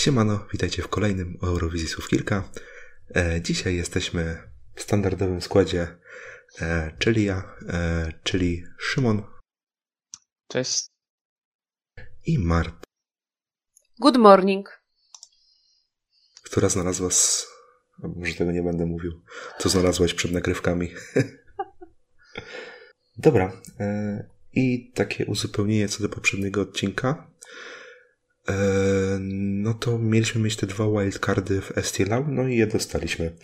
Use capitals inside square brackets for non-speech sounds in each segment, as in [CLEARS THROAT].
Siemano, witajcie w kolejnym Eurowizji Słów Kilka. E, dzisiaj jesteśmy w standardowym składzie, e, czyli ja, e, czyli Szymon Cześć. i Mart, Good morning. która znalazła a Może tego nie będę mówił. Co znalazłaś przed nagrywkami. [LAUGHS] Dobra. E, I takie uzupełnienie co do poprzedniego odcinka. E, no to mieliśmy mieć te dwa wildcardy w STLAU, no i je dostaliśmy.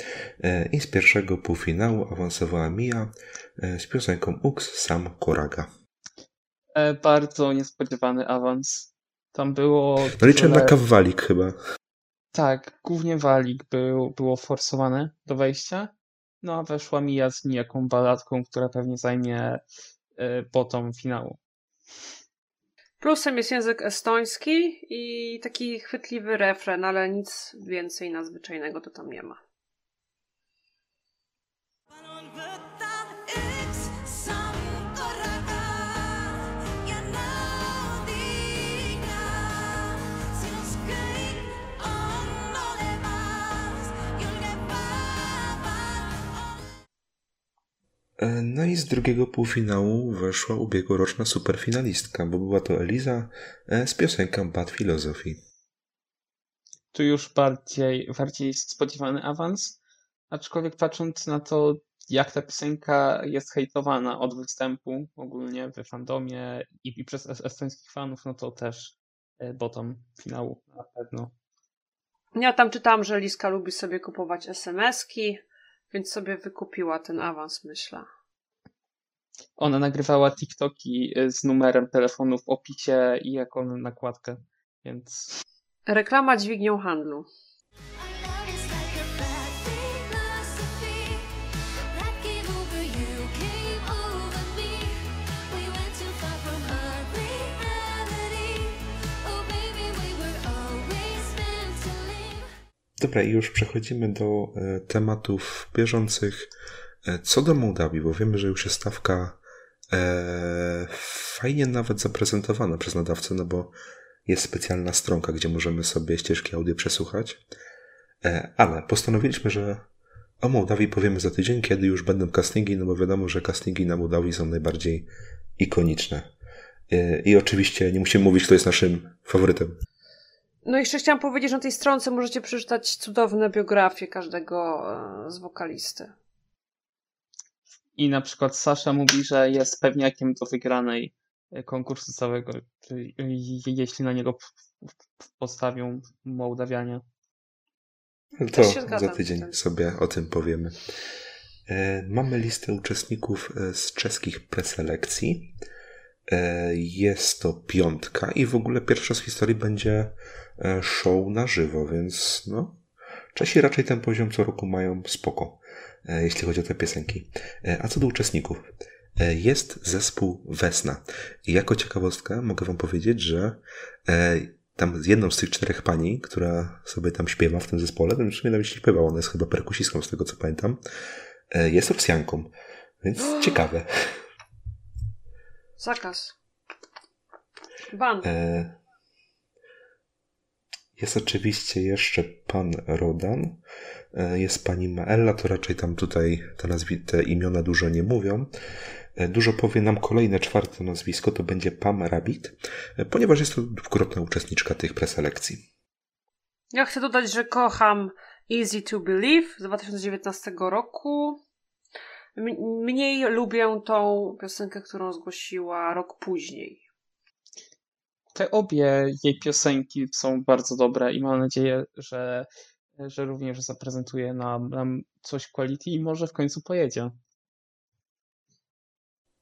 E, I z pierwszego półfinału awansowała Mia e, z piosenką Ux Sam Koraga. Bardzo niespodziewany awans. Tam było. No liczyłem na kawalik chyba. Tak, głównie walik był, było forsowane do wejścia. No a weszła Mija z nijaką baladką, która pewnie zajmie bottom finału. Plusem jest język estoński i taki chwytliwy refren, ale nic więcej nadzwyczajnego to tam nie ma. No i z drugiego półfinału weszła ubiegłoroczna superfinalistka, bo była to Eliza e, z piosenką Bad Philosophy. Tu już bardziej, bardziej spodziewany awans. Aczkolwiek patrząc na to, jak ta piosenka jest hejtowana od występu ogólnie w fandomie i, i przez es- estońskich fanów, no to też e, bottom finału na pewno. Ja tam czytałam, że Liska lubi sobie kupować SMS-ki, więc sobie wykupiła ten awans, myślę. Ona nagrywała TikToki y, z numerem telefonu w opisie i jako nakładkę, więc Reklama dźwignią handlu. Dobra, i już przechodzimy do e, tematów bieżących. E, co do Mołdawii, bo wiemy, że już jest stawka e, fajnie nawet zaprezentowana przez nadawcę, no bo jest specjalna stronka, gdzie możemy sobie ścieżki audio przesłuchać. E, ale postanowiliśmy, że o Mołdawii powiemy za tydzień, kiedy już będą castingi, no bo wiadomo, że castingi na Mołdawii są najbardziej ikoniczne. E, I oczywiście nie musimy mówić, kto jest naszym faworytem. No i jeszcze chciałam powiedzieć, że na tej stronce możecie przeczytać cudowne biografie każdego e, z wokalisty. i na przykład Sasza mówi, że jest pewniakiem do wygranej y, konkursu całego, czyli y, jeśli na niego postawią Mołdawianie. Ale To za tydzień sobie o tym powiemy. E, Mamy listę uczestników e, z czeskich preselekcji. E, Jest to piątka i w ogóle pierwsza z historii będzie e, show na żywo, więc no, Czesi raczej ten poziom co roku mają spoko, e, jeśli chodzi o te piosenki. A co do uczestników? Jest zespół Wesna. I jako ciekawostkę mogę wam powiedzieć, że tam z jedną z tych czterech pani, która sobie tam śpiewa w tym zespole, to już nie wiem, jeśli śpiewała, ona jest chyba perkusistką z tego co pamiętam, jest Rosjanką. Więc [GASPS] ciekawe. Zakaz. Ban. E, Jest oczywiście jeszcze pan Rodan. E, Jest pani Maella, to raczej tam tutaj te, nazwi- te imiona dużo nie mówią. E, Dużo powie nam kolejne czwarte nazwisko, to będzie Pam Rabbit, ponieważ jest to dwukrotna uczestniczka tych preselekcji. Ja chcę dodać, że kocham Easy to Believe z 2019 roku. M- mniej lubię tą piosenkę, którą zgłosiła rok później. Te obie jej piosenki są bardzo dobre i mam nadzieję, że, że również zaprezentuje nam, nam coś quality i może w końcu pojedzie.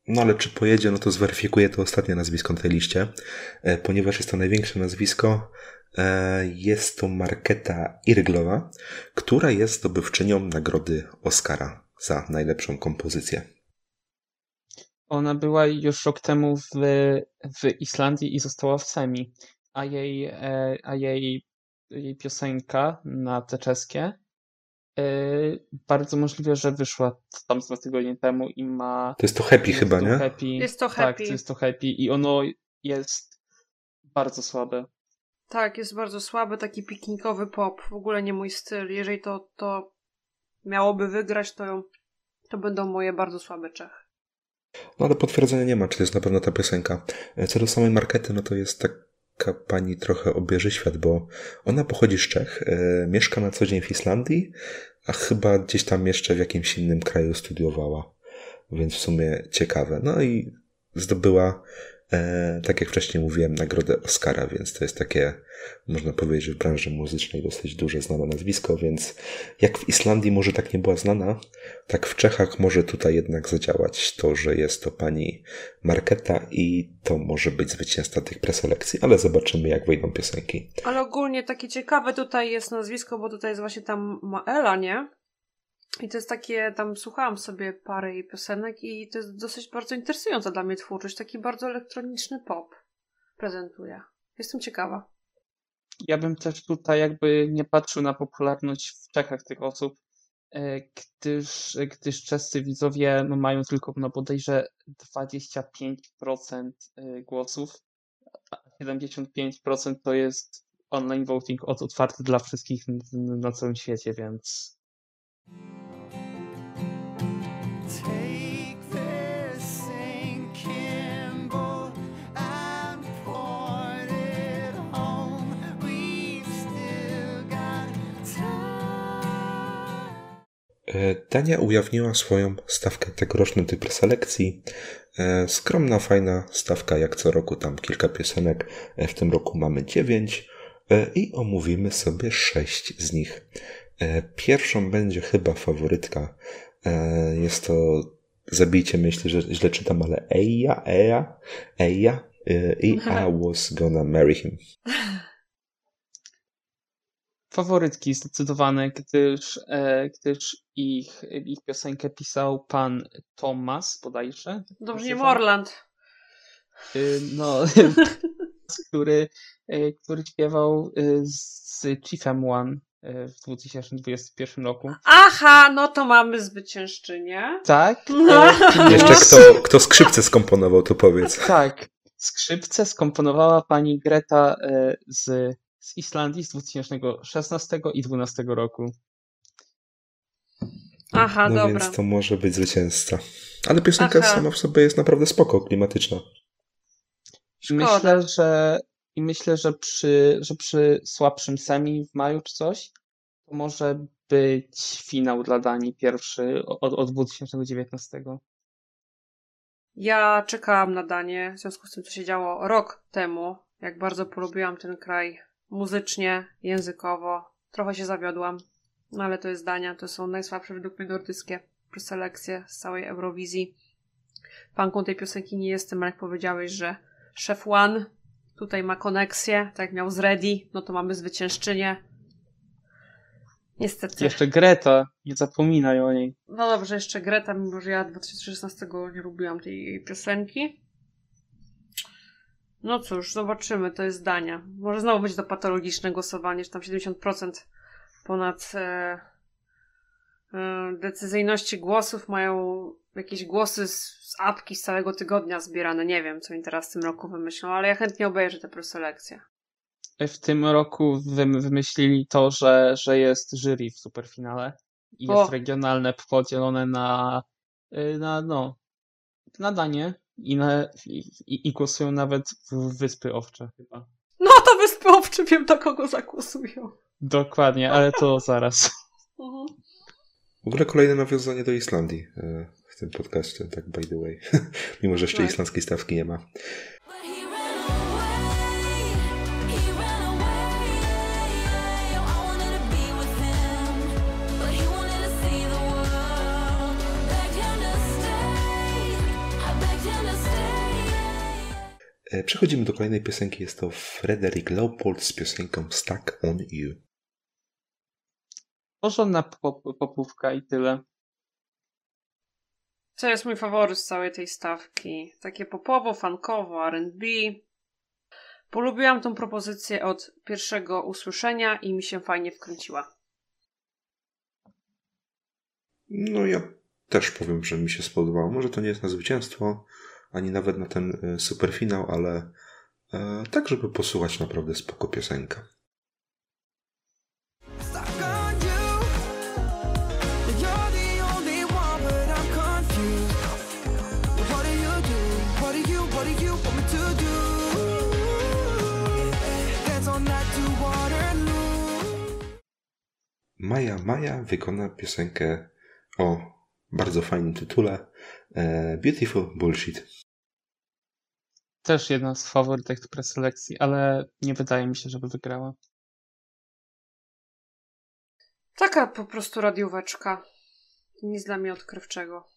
No ale czy pojedzie, no to zweryfikuje to ostatnie nazwisko na tej liście, e, ponieważ jest to największe nazwisko. e, Jest to Marketa Irglowa, która jest zdobywczynią nagrody Oscara za najlepszą kompozycję. Ona była już rok temu w, w Islandii i została w semi, a jej, e, a jej, jej piosenka na te czeskie e, bardzo możliwe, że wyszła tam z dwa tygodnie temu i ma To jest to happy jest chyba, to nie? Happy. Jest to Tak, happy. jest to happy i ono jest bardzo słabe. Tak, jest bardzo słaby, taki piknikowy pop. W ogóle nie mój styl. Jeżeli to, to miałoby wygrać, to, to będą moje bardzo słabe Czechy. No ale potwierdzenia nie ma, czy to jest na pewno ta piosenka. E, Co do samej markety, no to jest taka pani trochę obieży świat, bo ona pochodzi z Czech, e, mieszka na co dzień w Islandii, a chyba gdzieś tam jeszcze w jakimś innym kraju studiowała. Więc w sumie ciekawe. No i zdobyła, e, tak jak wcześniej mówiłem, nagrodę Oscara, więc to jest takie, można powiedzieć, w branży muzycznej dosyć duże znane nazwisko, więc jak w Islandii może tak nie była znana, tak w Czechach może tutaj jednak zadziałać to, że jest to pani Marketa i to może być zwycięzca tych preselekcji, ale zobaczymy jak wyjdą piosenki. Ale ogólnie takie ciekawe tutaj jest nazwisko, bo tutaj jest właśnie tam Maela, nie? I to jest takie, tam słuchałam sobie parę jej piosenek i to jest dosyć bardzo interesująca dla mnie twórczość. Taki bardzo elektroniczny pop prezentuje. Jestem ciekawa. Ja bym też tutaj jakby nie patrzył na popularność w Czechach tych osób, e, gdyż, gdyż czescy widzowie mają tylko no, bodajże 25% e, głosów, a 75% to jest online voting od, otwarty dla wszystkich na całym świecie, więc Dania ujawniła swoją stawkę tegorocznej tej preselekcji. E, Skromna, fajna stawka, jak co roku, tam kilka piosenek. E, W tym roku mamy dziewięć e, i omówimy sobie sześć z nich. E, Pierwszą będzie chyba faworytka. E, Jest to, zabijcie myśli, że źle czytam, ale Eja, Eja, Eja e, i I was gonna marry him. [LAUGHS] faworytki zdecydowane, gdyż, e, gdyż ich, ich piosenkę pisał pan Thomas bodajże. tak Dobrze, nie? Morland. Y, No, [LAUGHS] który, y, który śpiewał y, z Chiefem One y, w 2021 roku. Aha, no to mamy zwyciężczynię. Tak. No. e, Jeszcze kto, kto skrzypce skomponował, to powiedz. Tak. Skrzypce skomponowała pani Greta e, z, z Islandii z 2016 i 2012 roku. Aha, No dobra. więc to może być zwycięzca. Ale piosenka Aha. sama w sobie jest naprawdę spoko, klimatyczna. I Szkoda. myślę, że i myślę, że przy, że przy słabszym semi w maju czy coś, to może być finał dla Danii pierwszy od, od 2019. Ja czekałam na Danię, w związku z tym, co się działo rok temu. Jak bardzo polubiłam ten kraj muzycznie, językowo. Trochę się zawiodłam, no ale to jest Dania. To są najsłabsze według mnie nordyckie preselekcje z całej Eurowizji. Fanką tej piosenki nie jestem, ale jak powiedziałeś, że Chef One tutaj ma koneksję, tak jak miał z Ready, no to mamy zwyciężczynię. Niestety. Jeszcze Greta, nie zapominaj o niej. No dobrze, jeszcze Greta, mimo że ja 2016 nie lubiłam tej piosenki. No cóż, zobaczymy, to jest Dania. Może znowu będzie to patologiczne głosowanie, że tam 70% ponad e, e, decyzyjności głosów mają jakieś głosy z, z apki z całego tygodnia zbierane. Nie wiem, co oni teraz w tym roku wymyślą, ale ja chętnie obejrzę tę preselekcję. W tym roku wym- wymyślili to, że, że jest jury w superfinale i O. jest regionalne podzielone na, y, na no, na Danię i, na, i, i głosują nawet w Wyspy Owcze chyba. No to wyspy owcze wiem, do kogo zagłosują. Dokładnie, ale to [LAUGHS] zaraz. Mhm. W ogóle kolejne nawiązanie do Islandii e, w tym podcaście, tak by the way. [LAUGHS] Mimo, że jeszcze Tak. islandzkiej stawki nie ma. Przechodzimy do kolejnej piosenki. Jest to Frederick Leopold z piosenką Stuck on You. Porządna pop, popówka i tyle. To jest mój faworyt z całej tej stawki. Takie popowo, funkowo, R&B. Polubiłam tą propozycję od pierwszego usłyszenia i mi się fajnie wkręciła. No ja też powiem, że mi się spodobało. Może to nie jest na zwycięstwo, ani nawet na ten e, superfinał, ale e, tak żeby posłuchać naprawdę spoko piosenka. Maja Maja wykona piosenkę o bardzo fajnym tytule e, Beautiful Bullshit. Też jedna z faworytek preselekcji, ale nie wydaje mi się, żeby wygrała. Taka po prostu radióweczka. Nic dla mnie odkrywczego.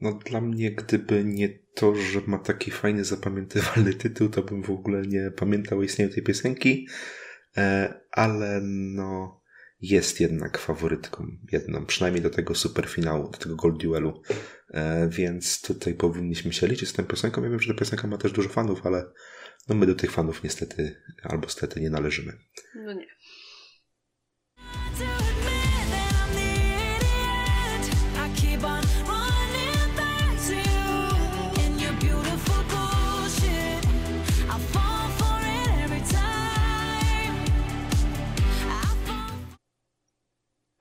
No dla mnie, gdyby nie to, że ma taki fajny, zapamiętywalny tytuł, to bym w ogóle nie pamiętał o istnieniu tej piosenki, e, ale no jest jednak faworytką jedną, przynajmniej do tego superfinału, do tego gold duelu, e, więc tutaj powinniśmy się liczyć z tą piosenką. Ja wiem, że ta piosenka ma też dużo fanów, ale no my do tych fanów niestety albo stety nie należymy. No nie.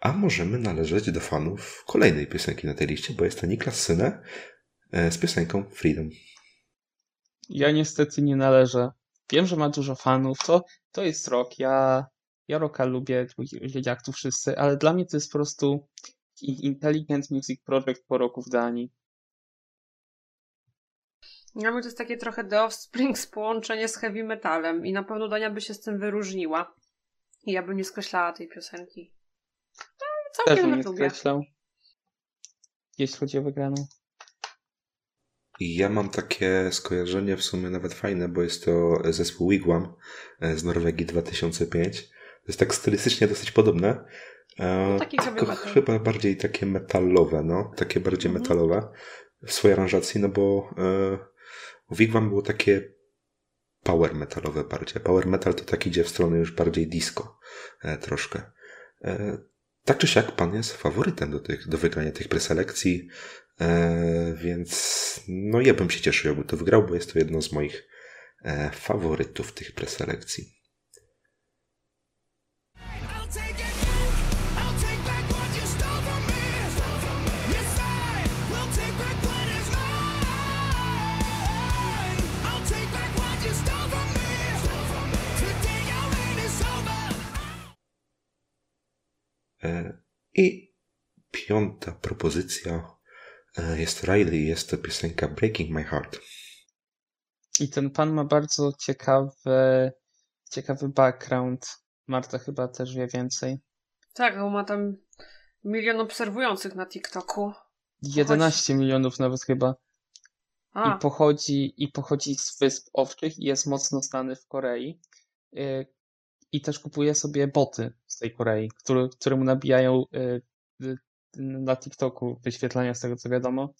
A możemy należeć do fanów kolejnej piosenki na tej liście, bo jest to Niklas Syne e, z piosenką Freedom. Ja niestety nie należę. Wiem, że ma dużo fanów. To, to jest rok. Ja, ja rocka lubię, wiedzieć jak tu wszyscy, ale dla mnie to jest po prostu Intelligent Music Project po roku w Danii. Dla mnie to jest takie trochę The Offsprings połączenie z heavy metalem i na pewno Dania by się z tym wyróżniła. I ja bym nie skreślała tej piosenki. No, Też całkiem bym nie lubię. skreślał. Jeśli chodzi o wygraną. I ja mam takie skojarzenie w sumie nawet fajne, bo jest to zespół Wigwam e, z Norwegii 2005. To jest tak stylistycznie dosyć podobne. e, No, tylko chyba bardziej takie metalowe, no. Takie bardziej Mhm. metalowe w swojej aranżacji, no bo e, Wigwam było takie power metalowe bardziej. Power metal to tak idzie w stronę już bardziej disco e, troszkę. E, tak czy siak pan jest faworytem do, tych, do wygrania tych preselekcji, e, więc no ja bym się cieszył, jakby to wygrał, bo jest to jedno z moich e, faworytów tych preselekcji. I piąta propozycja e, jest Riley, jest to piosenka Breaking My Heart. I ten pan ma bardzo ciekawy, ciekawy background. Marta chyba też wie więcej. Tak, bo ma tam milion obserwujących na TikToku. 11 milionów nawet chyba. A, I pochodzi, I pochodzi z Wysp Owczych i jest mocno znany w Korei. I też kupuje sobie boty z tej Korei, które, które mu nabijają y, y, na TikToku wyświetlania z tego co wiadomo.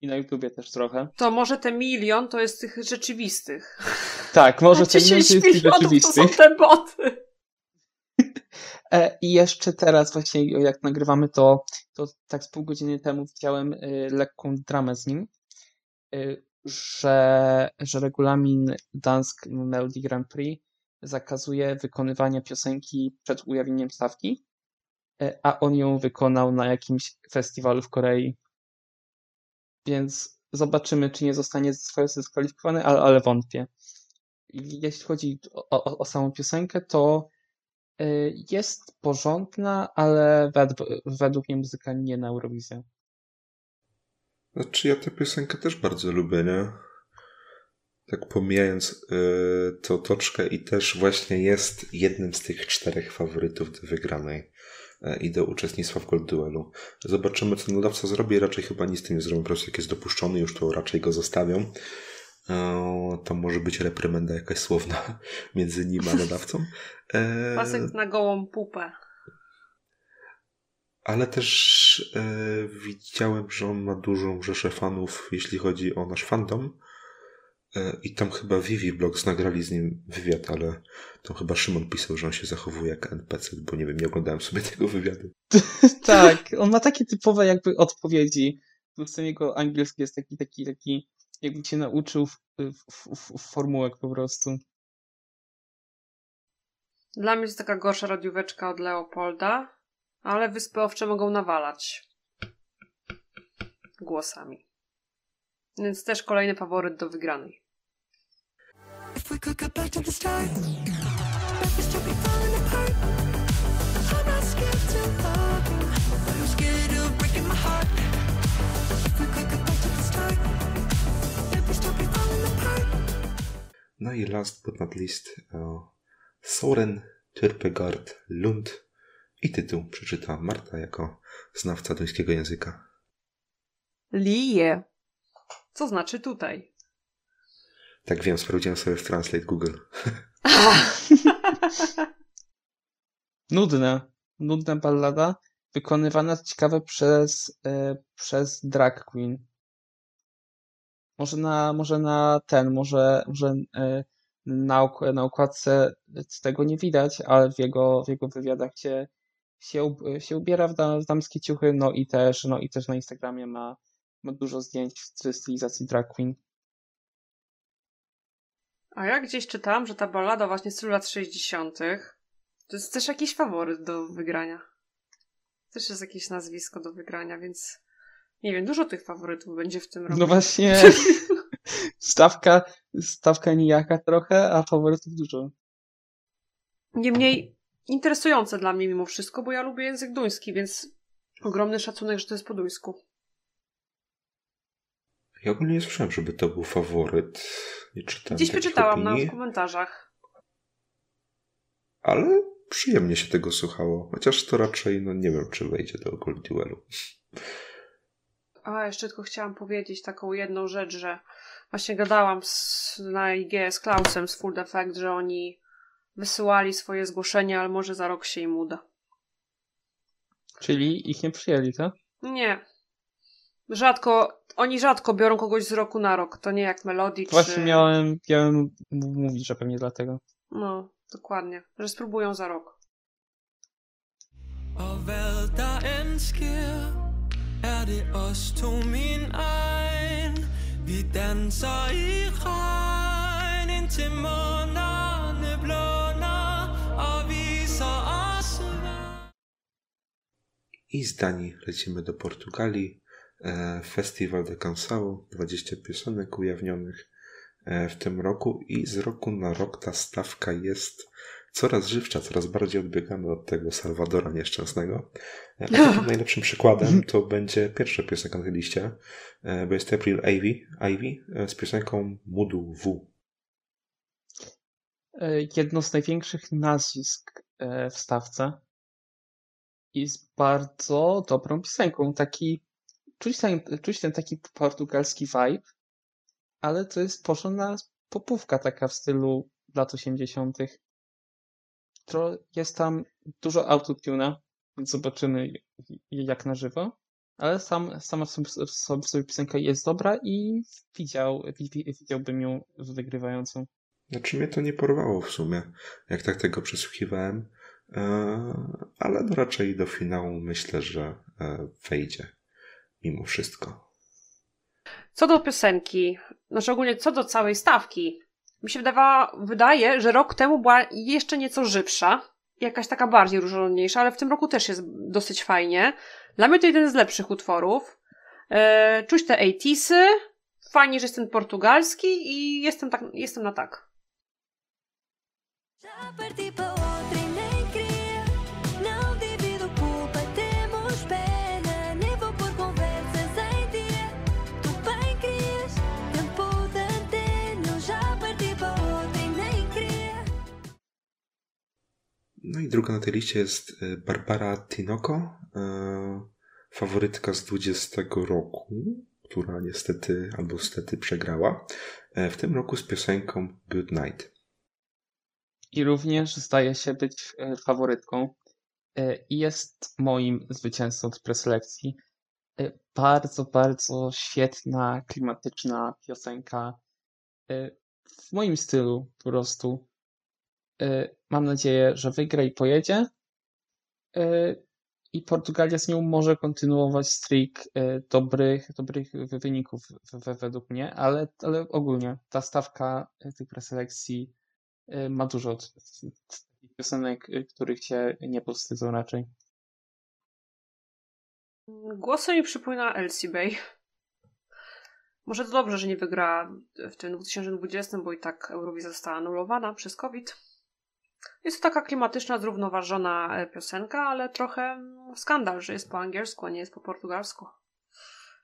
I na YouTubie też trochę. to może te milion to jest tych rzeczywistych. Tak, [LAUGHS] może A ten 10 jest milionów to rzeczywisty. są te boty. [LAUGHS] E, I jeszcze teraz właśnie jak nagrywamy to, to tak z pół godziny temu widziałem y, lekką dramę z nim, że, że regulamin Dansk Melody Grand Prix zakazuje wykonywania piosenki przed ujawnieniem stawki, y, a on ją wykonał na jakimś festiwalu w Korei. Więc zobaczymy, czy nie zostanie zdyskwalifikowany, ale, ale wątpię. Jeśli chodzi o, o, o samą piosenkę, to Y, Jest porządna, ale wed- według mnie muzyka nie na Eurowizję. Znaczy ja tę piosenkę też bardzo lubię, nie? Tak pomijając yy, tą toczkę i też właśnie jest jednym z tych czterech faworytów do wygranej yy, i do uczestnictwa w Gold Duelu. Zobaczymy, co nadawca zrobi. Raczej chyba nic z tym nie zrobią. Po prostu jak jest dopuszczony, już to raczej go zostawią. Yy, to może być reprymenda jakaś słowna [LAUGHS] między nim a nadawcą. Yy, Pasek na gołą pupę. ale też e, widziałem, że on ma dużą rzeszę fanów, jeśli chodzi o nasz fandom. E, I tam chyba Vivi Blogs nagrali z nim wywiad, ale tam chyba Szymon pisał, że on się zachowuje jak NPC, bo nie wiem, nie oglądałem sobie tego wywiadu. [LAUGHS] tak, on ma takie typowe jakby odpowiedzi. Ten jego angielski jest taki, taki, taki jakby cię nauczył w, w, w, w formułek po prostu. Dla mnie jest taka gorsza radióweczka od Leopolda, ale Wyspy Owcze mogą nawalać głosami. Więc też kolejny faworyt do wygranej. No i last but not least e, Soren Kierkegaard Lund i tytuł przeczyta Marta jako znawca duńskiego języka. Lije. Co znaczy tutaj? Tak wiem, sprawdziłem sobie w Translate Google. [LAUGHS] Nudna. Nudna ballada, wykonywana co ciekawe przez, e, przez drag queen. Może na, może na ten, może, może e, na, ok- na okładce tego nie widać, ale w jego, w jego wywiadach się, się, się ubiera w, da, w damskie ciuchy, no i też, no i też na Instagramie ma, ma dużo zdjęć w stylizacji drag queen. A ja gdzieś czytałam, że ta ballada właśnie z tylu lat 60. to jest też jakiś faworyt do wygrania. Też jest jakieś nazwisko do wygrania, więc nie wiem, dużo tych faworytów będzie w tym roku. No właśnie, [LAUGHS] stawka, stawka nijaka trochę, a faworytów dużo. Niemniej interesujące dla mnie mimo wszystko, bo ja lubię język duński, więc ogromny szacunek, że to jest po duńsku. Ja ogólnie nie słyszałem, żeby to był faworyt. Nie czytałem Gdzieś takich wyczytałam na, w komentarzach. ale przyjemnie się tego słuchało. Chociaż to raczej, no nie wiem, czy wejdzie do Gold Duelu. A, jeszcze tylko chciałam powiedzieć taką jedną rzecz, że właśnie gadałam z, na IG z Klausem z Full Effect, że oni wysyłali swoje zgłoszenia, ale może za rok się im uda. Czyli ich nie przyjęli, tak? Nie. Rzadko, oni rzadko biorą kogoś z roku na rok. To nie jak Melody czy... Właśnie miałem, miałem mówić, że pewnie dlatego. No, dokładnie. Że spróbują za rok. Og hvad der end sker, er det os to min egen. Vi danser i regn indtil månerne blåner og viser os vej. I z Danii lecimy do Portugalii. E, Festiwal de Cansao, 20 piosenek ujawnionych e, w tym roku i z roku na rok ta stawka jest coraz żywsza, coraz bardziej odbiegamy od tego Salwadora nieszczęsnego. E, A [LAUGHS] najlepszym przykładem to będzie pierwsza piosenka na tej liście, bo jest April Ivy, Ivy z piosenką Mudu W. Jedno z największych nazwisk w stawce i z bardzo dobrą piosenką. Taki, czuć ten, czuć ten taki portugalski vibe, ale to jest porządna popówka taka w stylu lat 80. Tro, jest tam dużo autotuna, więc zobaczymy jak na żywo. Ale sam, sama w sobie, w sobie piosenka jest dobra i widział, wi- widziałbym ją wygrywającą. Znaczy mnie to nie porwało w sumie, jak tak tego przesłuchiwałem, e, ale no raczej do finału myślę, że e, wejdzie mimo wszystko. Co do piosenki, znaczy ogólnie co do całej stawki, mi się wydawa, wydaje, że rok temu była jeszcze nieco żywsza, jakaś taka bardziej różnorodniejsza, ale w tym roku też jest dosyć fajnie. Dla mnie to jeden z lepszych utworów. E, czuć te 80sy, fajnie, że jest ten portugalski i jestem, tak, jestem na tak. No i druga na tej liście jest e, Barbara Tinoco, e, faworytka z 20 roku, która niestety albo stety przegrała. E, W tym roku z piosenką Good Night. i również zdaje się być faworytką i jest moim zwycięzcą z preselekcji. Bardzo, bardzo świetna, klimatyczna piosenka w moim stylu po prostu. Mam nadzieję, że wygra i pojedzie. E, i Portugalia z nią może kontynuować streak e, dobrych, dobrych wy- wyników według mnie, ale, ale ogólnie ta stawka e, tych preselekcji ma dużo t- takich piosenek, których cię nie powstydzą raczej. Głosem mi przypomina Elsie Bay. Może to dobrze, że nie wygra w tym 2020, bo i tak Eurowizja została anulowana przez COVID. Jest to taka klimatyczna, zrównoważona e, piosenka, ale trochę mm, skandal, że jest po angielsku, a nie jest po portugalsku.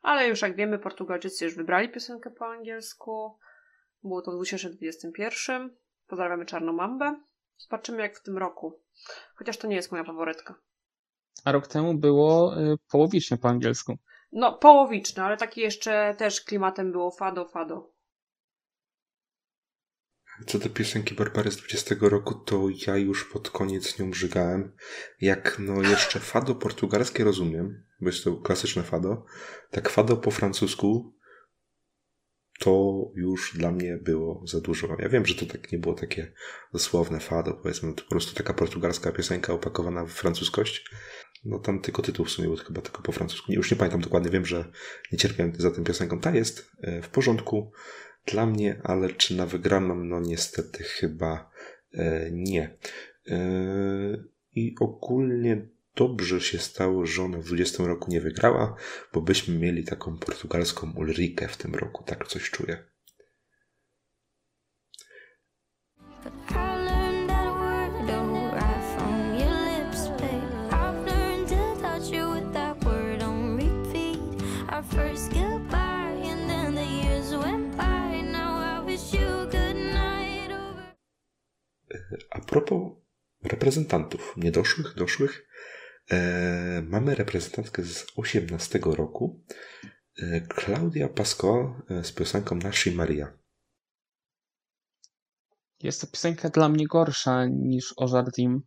Ale już jak wiemy, Portugalczycy już wybrali piosenkę po angielsku. Było to w 2021. Pozdrawiamy Czarną Mambę. Zobaczymy jak w tym roku. Chociaż to nie jest moja faworytka. A rok temu było e, połowicznie po angielsku. No, połowiczny, ale taki jeszcze też klimatem było fado, fado. Co do piosenki Barbary z 20 roku, to ja już pod koniec nią brzygałem. Jak no jeszcze fado portugalskie rozumiem, bo jest to klasyczne fado, tak fado po francusku to już dla mnie było za dużo. Ja wiem, że to tak nie było takie dosłowne fado, powiedzmy, to po prostu taka portugalska piosenka opakowana w francuskość. No tam tylko tytuł w sumie był chyba tylko po francusku. Już nie pamiętam dokładnie, wiem, że nie cierpiałem za tą piosenką. Ta jest e, w porządku dla mnie, ale czy na wygraną? No niestety chyba e, nie. E, I ogólnie dobrze się stało, że ona w 20 roku nie wygrała, bo byśmy mieli taką portugalską Ulrikę w tym roku, tak coś czuję. Propos reprezentantów, niedoszłych, doszłych, e, mamy reprezentantkę z 18 roku, e, Claudia Pasco e, z piosenką Nashi Maria. Jest to piosenka dla mnie gorsza niż Ożardim,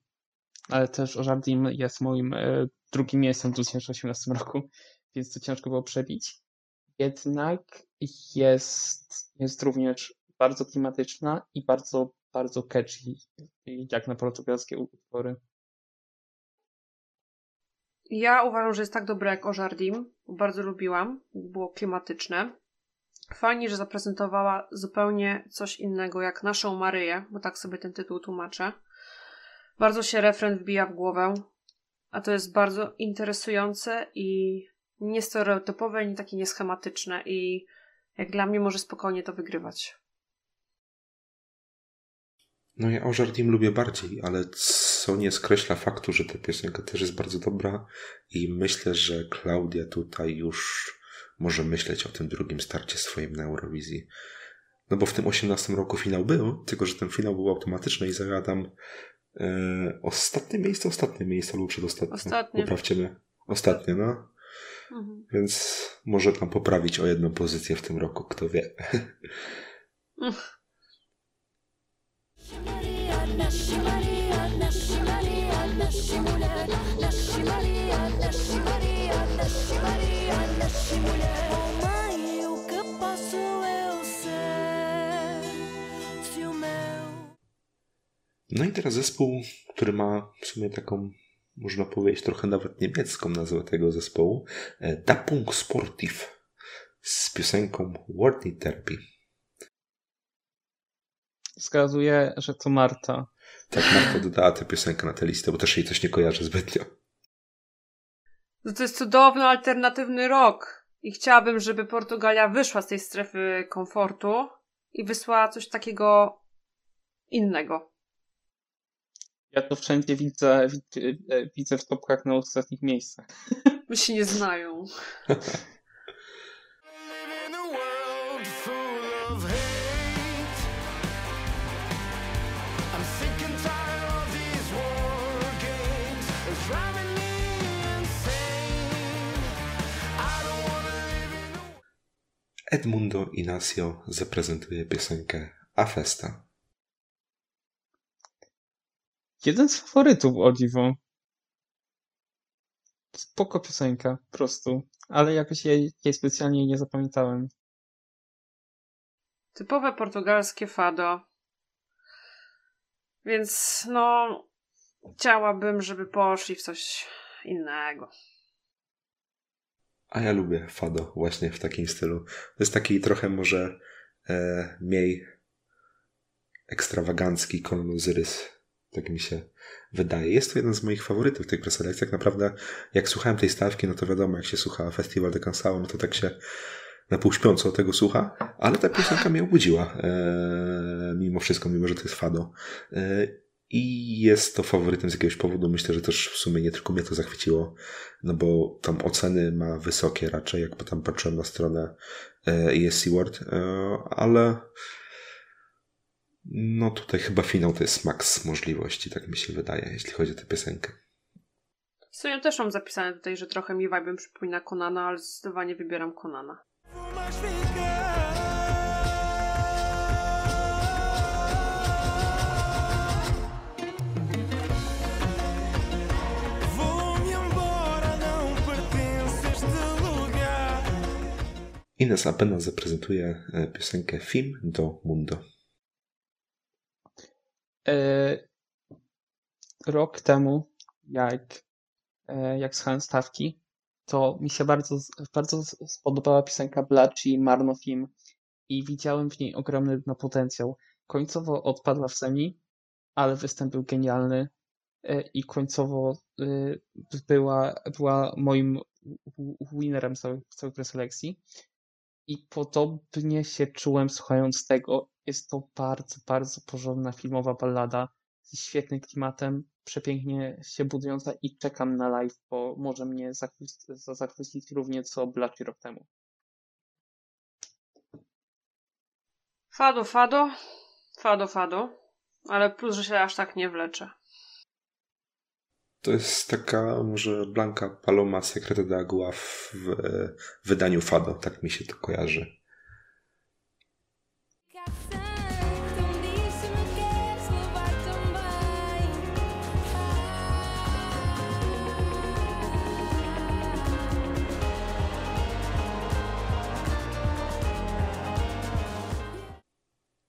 ale też Ożardim jest moim e, drugim miejscem w 2018 roku, więc to ciężko było przebić. Jednak jest, jest również bardzo klimatyczna i bardzo, bardzo catchy, jak na portugalskie utwory. Ja uważam, że jest tak dobre jak Ożardim. Bardzo lubiłam. Było klimatyczne. Fajnie, że zaprezentowała zupełnie coś innego jak naszą Maryję, bo tak sobie ten tytuł tłumaczę. Bardzo się refren wbija w głowę, a to jest bardzo interesujące i niestereotypowe, nie takie nieschematyczne i jak dla mnie może spokojnie to wygrywać. No ja Ożardim lubię bardziej, ale co nie skreśla faktu, że ta piosenka też jest bardzo dobra i myślę, że Klaudia tutaj już może myśleć o tym drugim starcie swoim na Eurowizji. No bo w tym 18 roku finał był, tylko że ten finał był automatyczny i zajadam e, ostatnie miejsce, ostatnie miejsce albo przedostatnie. Ostatnie. Poprawcie mnie. Ostatnie, no. Mhm. Więc może tam poprawić o jedną pozycję w tym roku, kto wie. [LAUGHS] [LAUGHS] No i teraz zespół, który ma w sumie taką, można powiedzieć, trochę nawet niemiecką nazwę tego zespołu. e, Dapung Sportiv z piosenką Worthy Therapy. Wskazuje, że to Marta. Tak Marta dodała tę piosenkę na tę listę, bo też jej coś nie kojarzy zbytnio. No to jest cudowny, alternatywny rok. I chciałabym, żeby Portugalia wyszła z tej strefy komfortu i wysłała coś takiego innego. Ja to wszędzie widzę, widzę, widzę w topkach na ostatnich miejscach. My się nie znają. [LAUGHS] Edmundo Inacio zaprezentuje piosenkę Afesta. Jeden z faworytów, o dziwo. Spoko piosenka, po prostu. Ale jakoś jej, jej specjalnie nie zapamiętałem. Typowe portugalskie fado. Więc no, chciałabym, żeby poszli w coś innego. A ja lubię fado właśnie w takim stylu. To jest taki trochę może e, mniej ekstrawagancki Conan Ozyrys. Tak mi się wydaje. Jest to jeden z moich faworytów tych preselekcji. Tak naprawdę jak słuchałem tej stawki, no to wiadomo, jak się słucha Festival de Cansao, no to tak się na pół śpiąco tego słucha, ale ta piosenka mnie obudziła. E, mimo wszystko, mimo że to jest fado. E, I jest to faworytem z jakiegoś powodu. Myślę, że też w sumie nie tylko mnie to zachwyciło, no bo tam oceny ma wysokie raczej, jak tam patrzyłem na stronę e, ESC World, e, ale no tutaj chyba finał to jest maks możliwości, tak mi się wydaje, jeśli chodzi o tę piosenkę. W sumie też mam zapisane tutaj, że trochę mi vibe'em przypomina Konana, ale zdecydowanie wybieram Konana. Ines Apena zaprezentuje e, piosenkę Film do Mundo. E, rok temu, jak, e, jak słuchałem stawki, to mi się bardzo, bardzo spodobała piosenka Blachi Marno Film i widziałem w niej ogromny no, potencjał. Końcowo odpadła w semi, ale występ był genialny i końcowo była, była moim winnerem całej, całej preselekcji. I podobnie się czułem słuchając tego. Jest to bardzo, bardzo porządna filmowa ballada z świetnym klimatem, przepięknie się budująca i czekam na live, bo może mnie zachwycić, równie co Blacky rok temu. Fado, fado, fado, fado, ale plus, że się aż tak nie wleczę. To jest taka może Blanka Paloma Secreto de Agua w e, wydaniu Fado, tak mi się to kojarzy.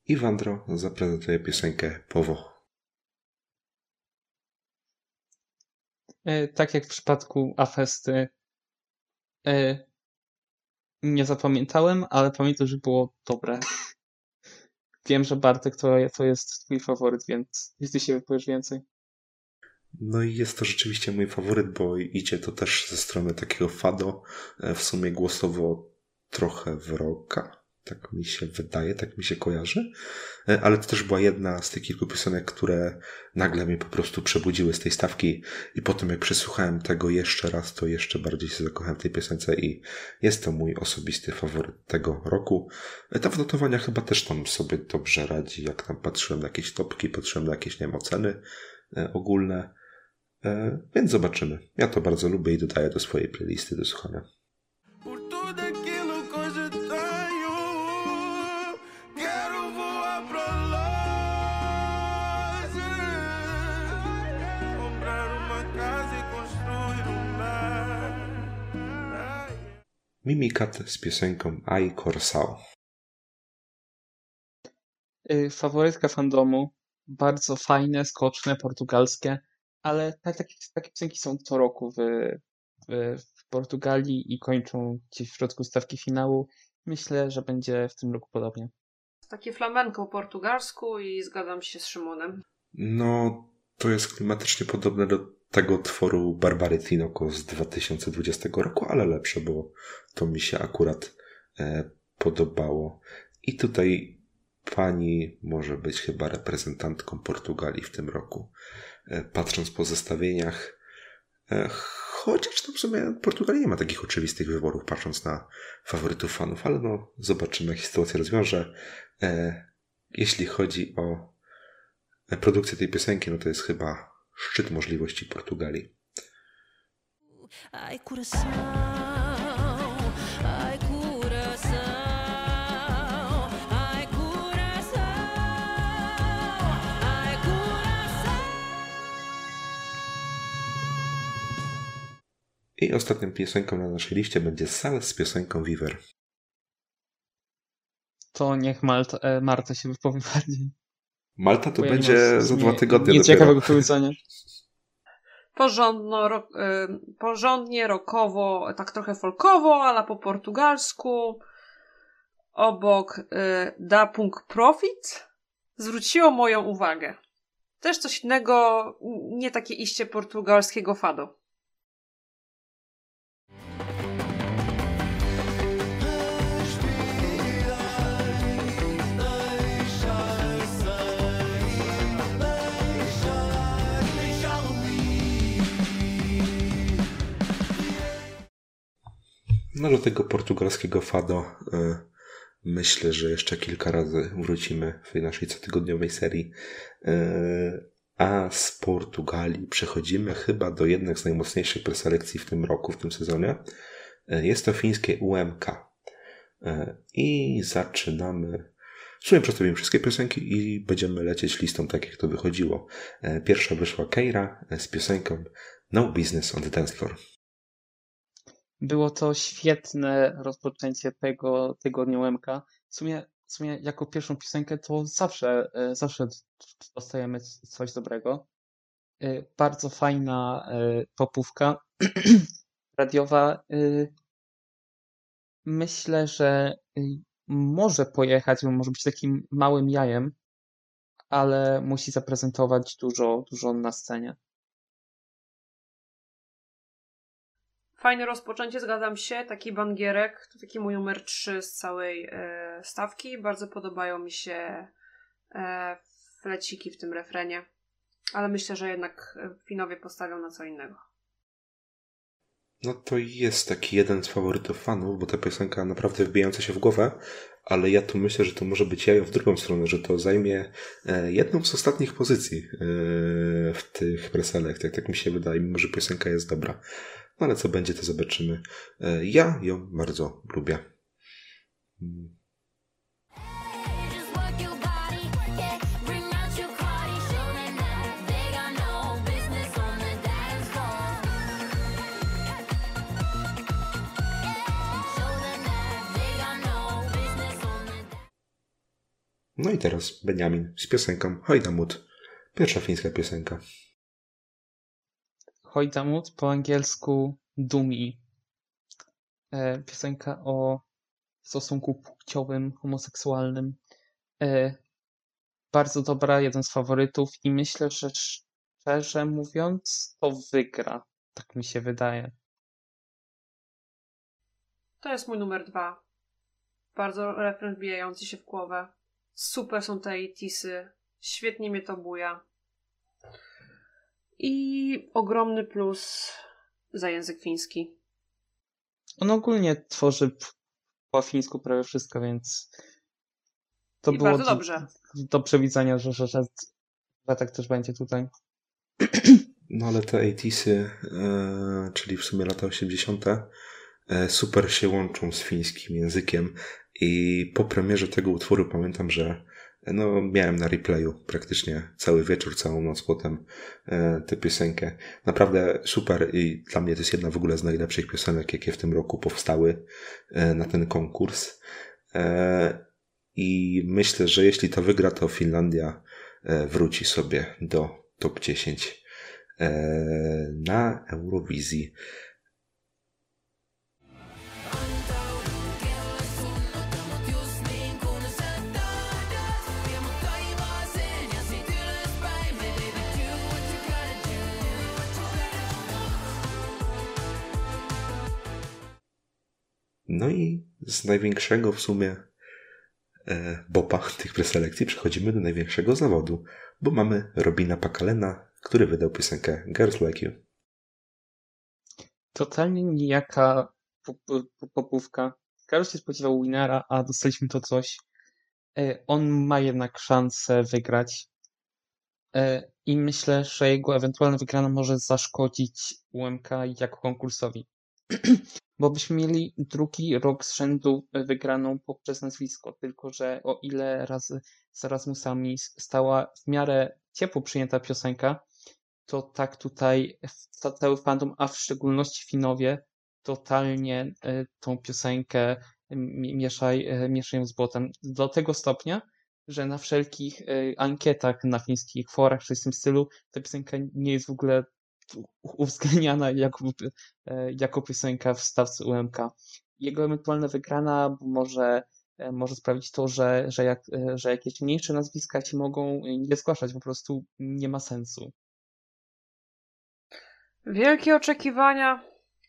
Iwandro zaprezentuje piosenkę Powo. Tak jak w przypadku Afesty, e, nie zapamiętałem, ale pamiętam, że było dobre. Wiem, że Bartek to, to jest twój faworyt, więc jeśli się wypowiesz więcej. No i jest to rzeczywiście mój faworyt, bo idzie to też ze strony takiego Fado, e, w sumie głosowo trochę w rocka, tak mi się wydaje, tak mi się kojarzy, E, ale to też była jedna z tych kilku piosenek, które nagle mnie po prostu przebudziły z tej stawki i potem jak przesłuchałem tego jeszcze raz, to jeszcze bardziej się zakochałem w tej piosence i jest to mój osobisty faworyt tego roku. E, Ta w notowaniach chyba też tam sobie dobrze radzi, jak tam patrzyłem na jakieś topki, patrzyłem na jakieś, nie wiem, oceny e, ogólne. Więc zobaczymy. Ja to bardzo lubię i dodaję do swojej playlisty do słuchania. Mimikat z piosenką Ai Corsao. Y, Faworytka fandomu, bardzo fajne, skoczne, portugalskie, ale tak, takie, takie piosenki są co roku w, w, w Portugalii i kończą gdzieś w środku stawki finału. Myślę, że będzie w tym roku podobnie. Takie flamenko po portugalsku i zgadzam się z Szymonem. No, to jest klimatycznie podobne do tego tworu Barbary Tinoco z 2020 roku, ale lepsze, bo to mi się akurat e, podobało. I tutaj pani może być chyba reprezentantką Portugalii w tym roku. E, patrząc po zestawieniach, e, chociaż to w sumie Portugalii nie ma takich oczywistych wyborów, patrząc na faworytów fanów, ale no zobaczymy, jak się sytuacja rozwiąże. E, jeśli chodzi o produkcję tej piosenki, no to jest chyba szczyt możliwości Portugalii. I ostatnią piosenką na naszej liście będzie Sal z piosenką Viver. To niech Malta, e, Marta się wypowie bardziej. Malta to bo nie będzie za nie- dwa tygodnie dopiero. ciekawego powiedzenia. porządno, ro, y, porządnie, rokowo, tak trochę folkowo, ale po portugalsku. Obok y, Da Punk Profit zwróciło moją uwagę. Też coś innego, nie takie iście portugalskiego fado. No do tego portugalskiego fado y, myślę, że jeszcze kilka razy wrócimy w tej naszej cotygodniowej serii. Y, a z Portugalii przechodzimy chyba do jednej z najmocniejszych preselekcji w tym roku, w tym sezonie. Y, jest to fińskie UMK. I zaczynamy. W sumie przedstawimy wszystkie piosenki i będziemy lecieć listą tak, jak to wychodziło. Pierwsza wyszła Keira z piosenką No Business on the Dance Floor. Było to świetne rozpoczęcie tego tygodnia UMK. W sumie, w sumie jako pierwszą piosenkę to zawsze, e, zawsze dostajemy coś dobrego. E, Bardzo fajna e, popówka [CLEARS THROAT] radiowa. Myślę, że może pojechać, bo może być takim małym jajem, ale musi zaprezentować dużo, dużo na scenie. Fajne rozpoczęcie, zgadzam się. Taki bangierek, to taki mój numer 3 z całej e, stawki. Bardzo podobają mi się e, fleciki w tym refrenie. Ale myślę, że jednak e, Finowie postawią na co innego. No to jest taki jeden z faworytów fanów, bo ta piosenka naprawdę wbijająca się w głowę, ale ja tu myślę, że to może być jajo w drugą stronę, że to zajmie e, jedną z ostatnich pozycji e, w tych preselekcjach, tak mi się wydaje, mimo że piosenka jest dobra. No ale co będzie, to zobaczymy. E, Ja ją bardzo lubię. Mm. No i teraz Benjamin z piosenką Hojdamut. Pierwsza fińska piosenka. Hojdamut po angielsku Dumi. E, piosenka o stosunku płciowym, homoseksualnym. E, bardzo dobra, jeden z faworytów i myślę, że szczerze mówiąc to wygra. Tak mi się wydaje. To jest mój numer dwa. Bardzo refren wbijający się w głowę. Super są te tisy. Świetnie mnie to buja. I ogromny plus za język fiński. On ogólnie tworzy po fińsku prawie wszystko, więc to I było bardzo do- dobrze. do przewidzenia, że, że, że, że tak też będzie tutaj. [CLEARS THROAT] No ale te 80sy, e, czyli w sumie lata 80., e, super się łączą z fińskim językiem i po premierze tego utworu pamiętam, że no, miałem na replayu praktycznie cały wieczór, całą noc potem e, tę piosenkę. Naprawdę super i dla mnie to jest jedna w ogóle z najlepszych piosenek, jakie w tym roku powstały e, na ten konkurs. E, I myślę, że jeśli to wygra, to Finlandia e, wróci sobie do top 10 e, na Eurowizji. No i z największego w sumie e, bopa [LAUGHS] tych preselekcji przechodzimy do największego zawodu, bo mamy Robina Pakalena, który wydał piosenkę Girls Like You. Totalnie nijaka pop- pop- popówka. Każdy się spodziewał winera, a dostaliśmy to coś. E, On ma jednak szansę wygrać. E, I myślę, że jego ewentualna wygrana może zaszkodzić UMK jako konkursowi. [CLEARS THROAT] Bo byśmy mieli drugi rok z rzędu wygraną poprzez nazwisko, tylko że o ile razy z Erasmusami stała w miarę ciepło przyjęta piosenka, to tak tutaj ca- cały fandom, a w szczególności Finowie, totalnie e, tą piosenkę mi- mieszaj, e, mieszają z błotem. Do tego stopnia, że na wszelkich e, ankietach na fińskich forach czy w tym stylu ta piosenka nie jest w ogóle uwzględniana jako, e, jako piosenka w stawce UMK. Jego ewentualna wygrana może, e, może sprawić to, że, że, jak, e, że jakieś mniejsze nazwiska ci mogą nie zgłaszać, po prostu nie ma sensu. Wielkie oczekiwania,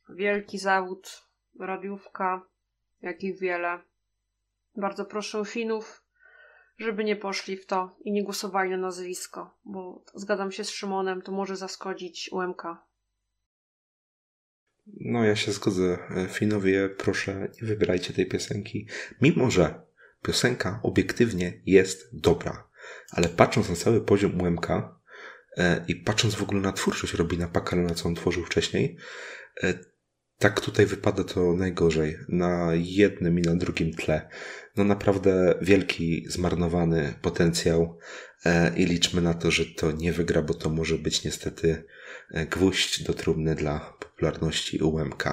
wielki zawód, radiówka, jakich wiele. Bardzo proszę Finów, żeby nie poszli w to i nie głosowali na nazwisko, bo zgadzam się z Szymonem, to może zaskodzić UMK. No, ja się zgodzę. Finowie, proszę, nie wybierajcie tej piosenki. Mimo, że piosenka obiektywnie jest dobra, ale patrząc na cały poziom UMK e, i patrząc w ogóle na twórczość Robina Pakalena, co on tworzył wcześniej, e, tak tutaj wypada to najgorzej. Na jednym i na drugim tle. No naprawdę wielki, zmarnowany potencjał e, i liczmy na to, że to nie wygra, bo to może być niestety e, gwóźdź do trumny dla popularności UMK.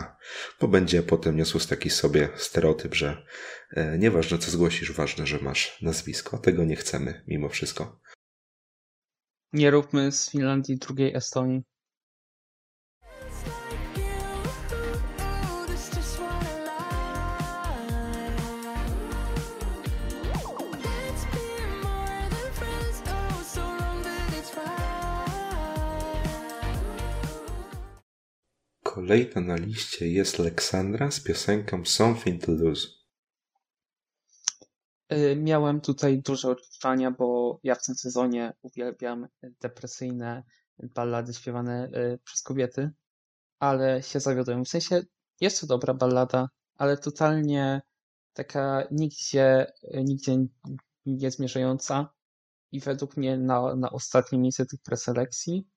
Bo będzie potem niosło taki sobie stereotyp, że e, nieważne co zgłosisz, ważne, że masz nazwisko. Tego nie chcemy mimo wszystko. Nie róbmy z Finlandii drugiej Estonii. Kolejna na liście jest Leksandra z piosenką Something to Lose. Y, Miałem tutaj duże oczekiwania, bo ja w tym sezonie uwielbiam depresyjne ballady śpiewane y, przez kobiety, ale się zawiodłem. W sensie jest to dobra ballada, ale totalnie taka nigdzie, nigdzie nie zmierzająca i według mnie na, na ostatnim miejscu tych preselekcji.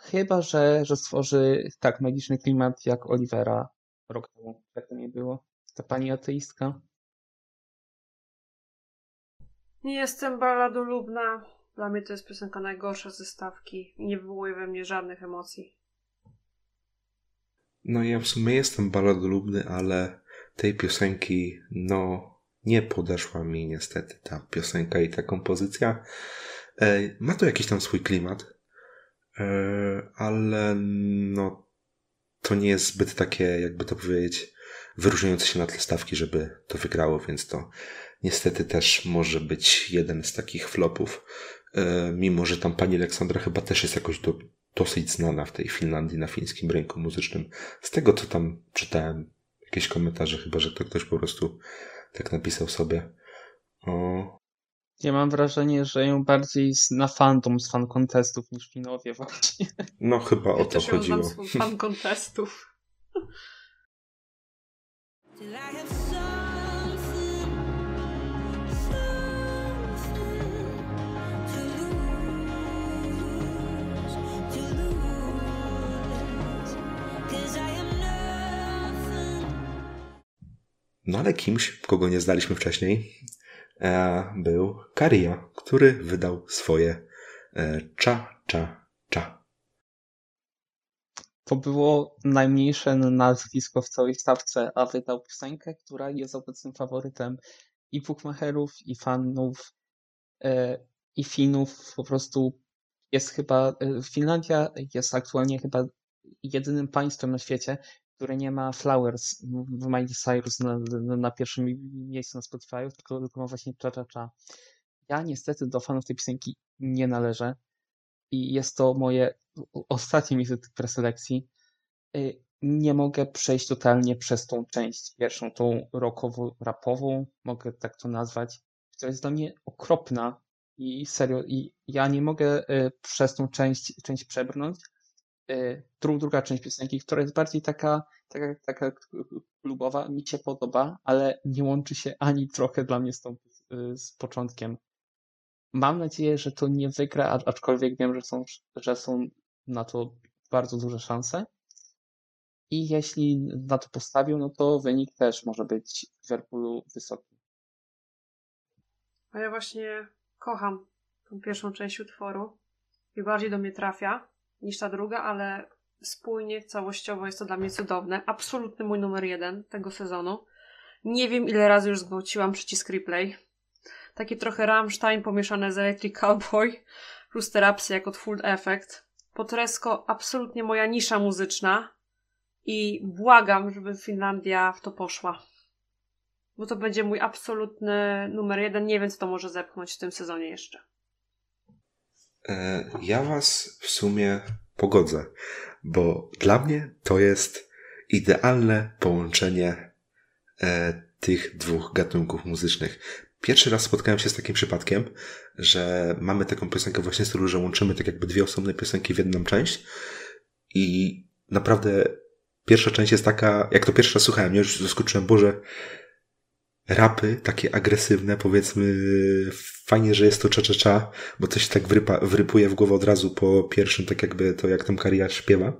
Chyba, że, że stworzy tak magiczny klimat jak Olivera rok temu. Jak to nie było? Ta pani ateistka. Nie jestem balladolubna. Dla mnie to jest piosenka najgorsza ze stawki i nie wywołuje we mnie żadnych emocji. No ja w sumie jestem balladolubny, ale tej piosenki, no, nie podeszła mi niestety ta piosenka i ta kompozycja. E, ma to jakiś tam swój klimat, ale no, to nie jest zbyt takie, jakby to powiedzieć, wyróżniające się na tle stawki, żeby to wygrało, więc to niestety też może być jeden z takich flopów. E, mimo, że tam pani Aleksandra chyba też jest jakoś do, dosyć znana w tej Finlandii na fińskim rynku muzycznym. Z tego, co tam czytałem, jakieś komentarze, chyba, że to ktoś po prostu tak napisał sobie. O, Ja mam wrażenie, że ją bardziej zna fandom z fan contestów niż Finowie właśnie. no chyba o Ja to też ją chodziło. z fan [LAUGHS] contestów. No ale kimś, kogo nie znaliśmy wcześniej, był Karia, który wydał swoje e, cza, cza, cza. To było najmniejsze nazwisko w całej stawce, a wydał piosenkę, która jest obecnym faworytem i bookmacherów, i fanów, e, i Finów. Po prostu jest chyba. e, Finlandia jest aktualnie chyba jedynym państwem na świecie, które nie ma Flowers w Miley Cyrus na, na, pierwszym miejscu na Spotify, tylko, tylko ma właśnie Cha Cha. Ja niestety do fanów tej piosenki nie należę i jest to moje ostatnie miejsce tych preselekcji. Y, Nie mogę przejść totalnie przez tą część pierwszą, tą rockowo-rapową, mogę tak to nazwać, która jest dla mnie okropna i serio, i ja nie mogę y, przez tą część, część przebrnąć. Dru- Druga część piosenki, która jest bardziej taka, taka, taka klubowa, mi się podoba, ale nie łączy się ani trochę dla mnie z tą, y, z początkiem. Mam nadzieję, że to nie wygra, aczkolwiek wiem, że są, że są na to bardzo duże szanse. I jeśli na to postawią, no to wynik też może być w Liverpoolu wysoki. A ja właśnie kocham tą pierwszą część utworu i bardziej do mnie trafia niż ta druga, ale spójnie, całościowo jest to dla mnie cudowne. Absolutny mój numer jeden tego sezonu. Nie wiem, ile razy już zgwałciłam przycisk replay. Taki trochę Rammstein pomieszane z Electric Cowboy plus te rapsy jako full effect. Potresko absolutnie moja nisza muzyczna i błagam, żeby Finlandia w to poszła. Bo to będzie mój absolutny numer jeden. Nie wiem, co to może zepchnąć w tym sezonie jeszcze. E, Ja was w sumie pogodzę, bo dla mnie to jest idealne połączenie e, tych dwóch gatunków muzycznych. Pierwszy raz spotkałem się z takim przypadkiem, że mamy taką piosenkę właśnie z stylu, że łączymy tak jakby dwie osobne piosenki w jedną część i naprawdę pierwsza część jest taka, jak to pierwszy raz słuchałem, już zaskoczyłem, Boże, rapy takie agresywne, powiedzmy, fajnie, że jest to cza-cza-cza, bo coś tak wrypa, wrypuje w głowę od razu po pierwszym, tak jakby to, jak tam Karia śpiewa.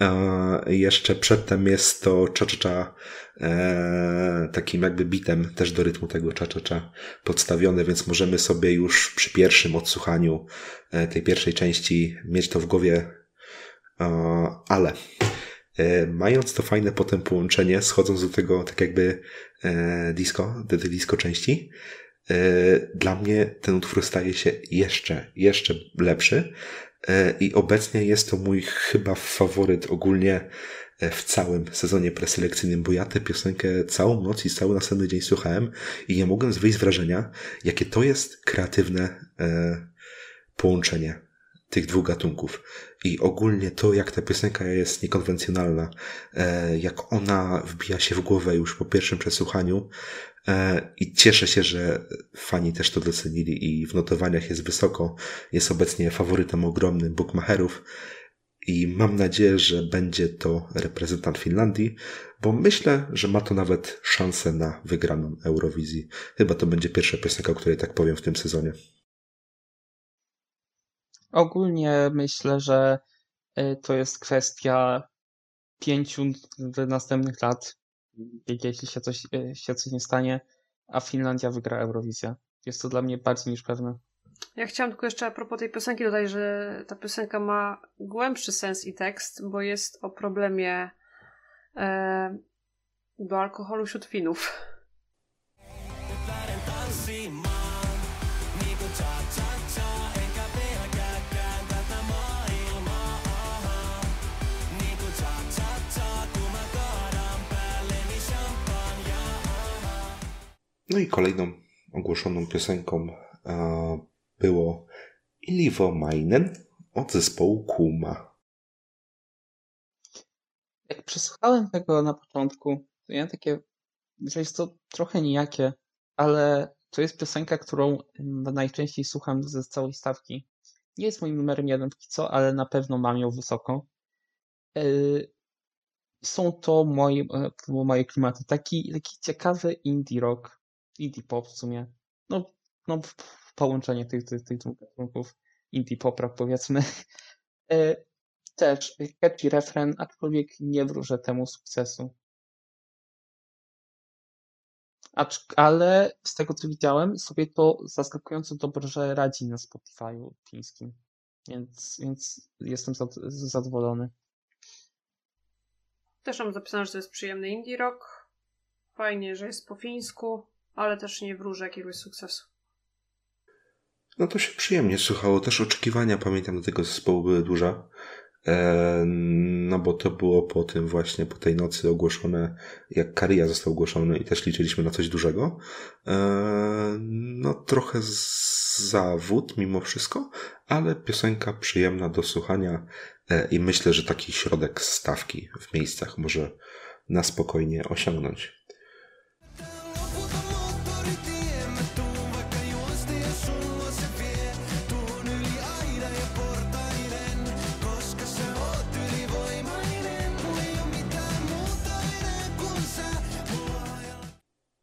E, jeszcze przedtem jest to cza-cza-cza e, takim jakby bitem też do rytmu tego cza-cza-cza podstawione, więc możemy sobie już przy pierwszym odsłuchaniu e, tej pierwszej części mieć to w głowie, e, ale mając to fajne potem połączenie, schodząc do tego tak jakby e, disco, do tej disco części, dla mnie ten utwór staje się jeszcze, jeszcze lepszy e, i obecnie jest to mój chyba faworyt ogólnie e, w całym sezonie preselekcyjnym, bo ja tę piosenkę całą noc i cały następny dzień słuchałem i nie mogłem wyjść z wrażenia, jakie to jest kreatywne e, połączenie tych dwóch gatunków. I ogólnie to, jak ta piosenka jest niekonwencjonalna, e, jak ona wbija się w głowę już po pierwszym przesłuchaniu e, i cieszę się, że fani też to docenili i w notowaniach jest wysoko. Jest obecnie faworytem ogromnym bookmacherów i mam nadzieję, że będzie to reprezentant Finlandii, bo myślę, że ma to nawet szansę na wygraną Eurowizji. Chyba to będzie pierwsza piosenka, o której tak powiem w tym sezonie. Ogólnie myślę, że y, to jest kwestia pięciu następnych lat, jeśli się coś, y, się coś nie stanie, a Finlandia wygra Eurowizję. Jest to dla mnie bardziej niż pewne. Ja chciałam tylko jeszcze a propos tej piosenki dodać, że ta piosenka ma głębszy sens i tekst, bo jest o problemie e, do alkoholu wśród Finów. No i kolejną ogłoszoną piosenką e, było Ilivomainen od zespołu Kuma. Jak przesłuchałem tego na początku, to miałem takie, że jest to trochę nijakie, ale to jest piosenka, którą najczęściej słucham ze całej stawki. Nie jest moim numerem jeden co, ale na pewno mam ją wysoko. Yy, Są to moje, e, moje klimaty. Taki, taki ciekawy indie rock, indie pop w sumie. No, no połączenie tych, tych, tych dwóch gatunków. Indie pop powiedzmy. [LAUGHS] E, Też catchy refren, aczkolwiek nie wróżę temu sukcesu. Acz, ale z tego co widziałem, sobie to zaskakująco dobrze radzi na Spotify'u fińskim. Więc, więc jestem zad- zadowolony. Też mam zapisane, że to jest przyjemny indie rock. Fajnie, że jest po fińsku, ale też nie wróżę jakiegoś sukcesu. No to się przyjemnie słuchało. Też oczekiwania, pamiętam, do tego zespołu były duże. E, no bo to było po tym właśnie, po tej nocy ogłoszone, jak Karia został ogłoszony i też liczyliśmy na coś dużego. E, no trochę zawód mimo wszystko, ale piosenka przyjemna do słuchania e, i myślę, że taki środek stawki w miejscach może na spokojnie osiągnąć.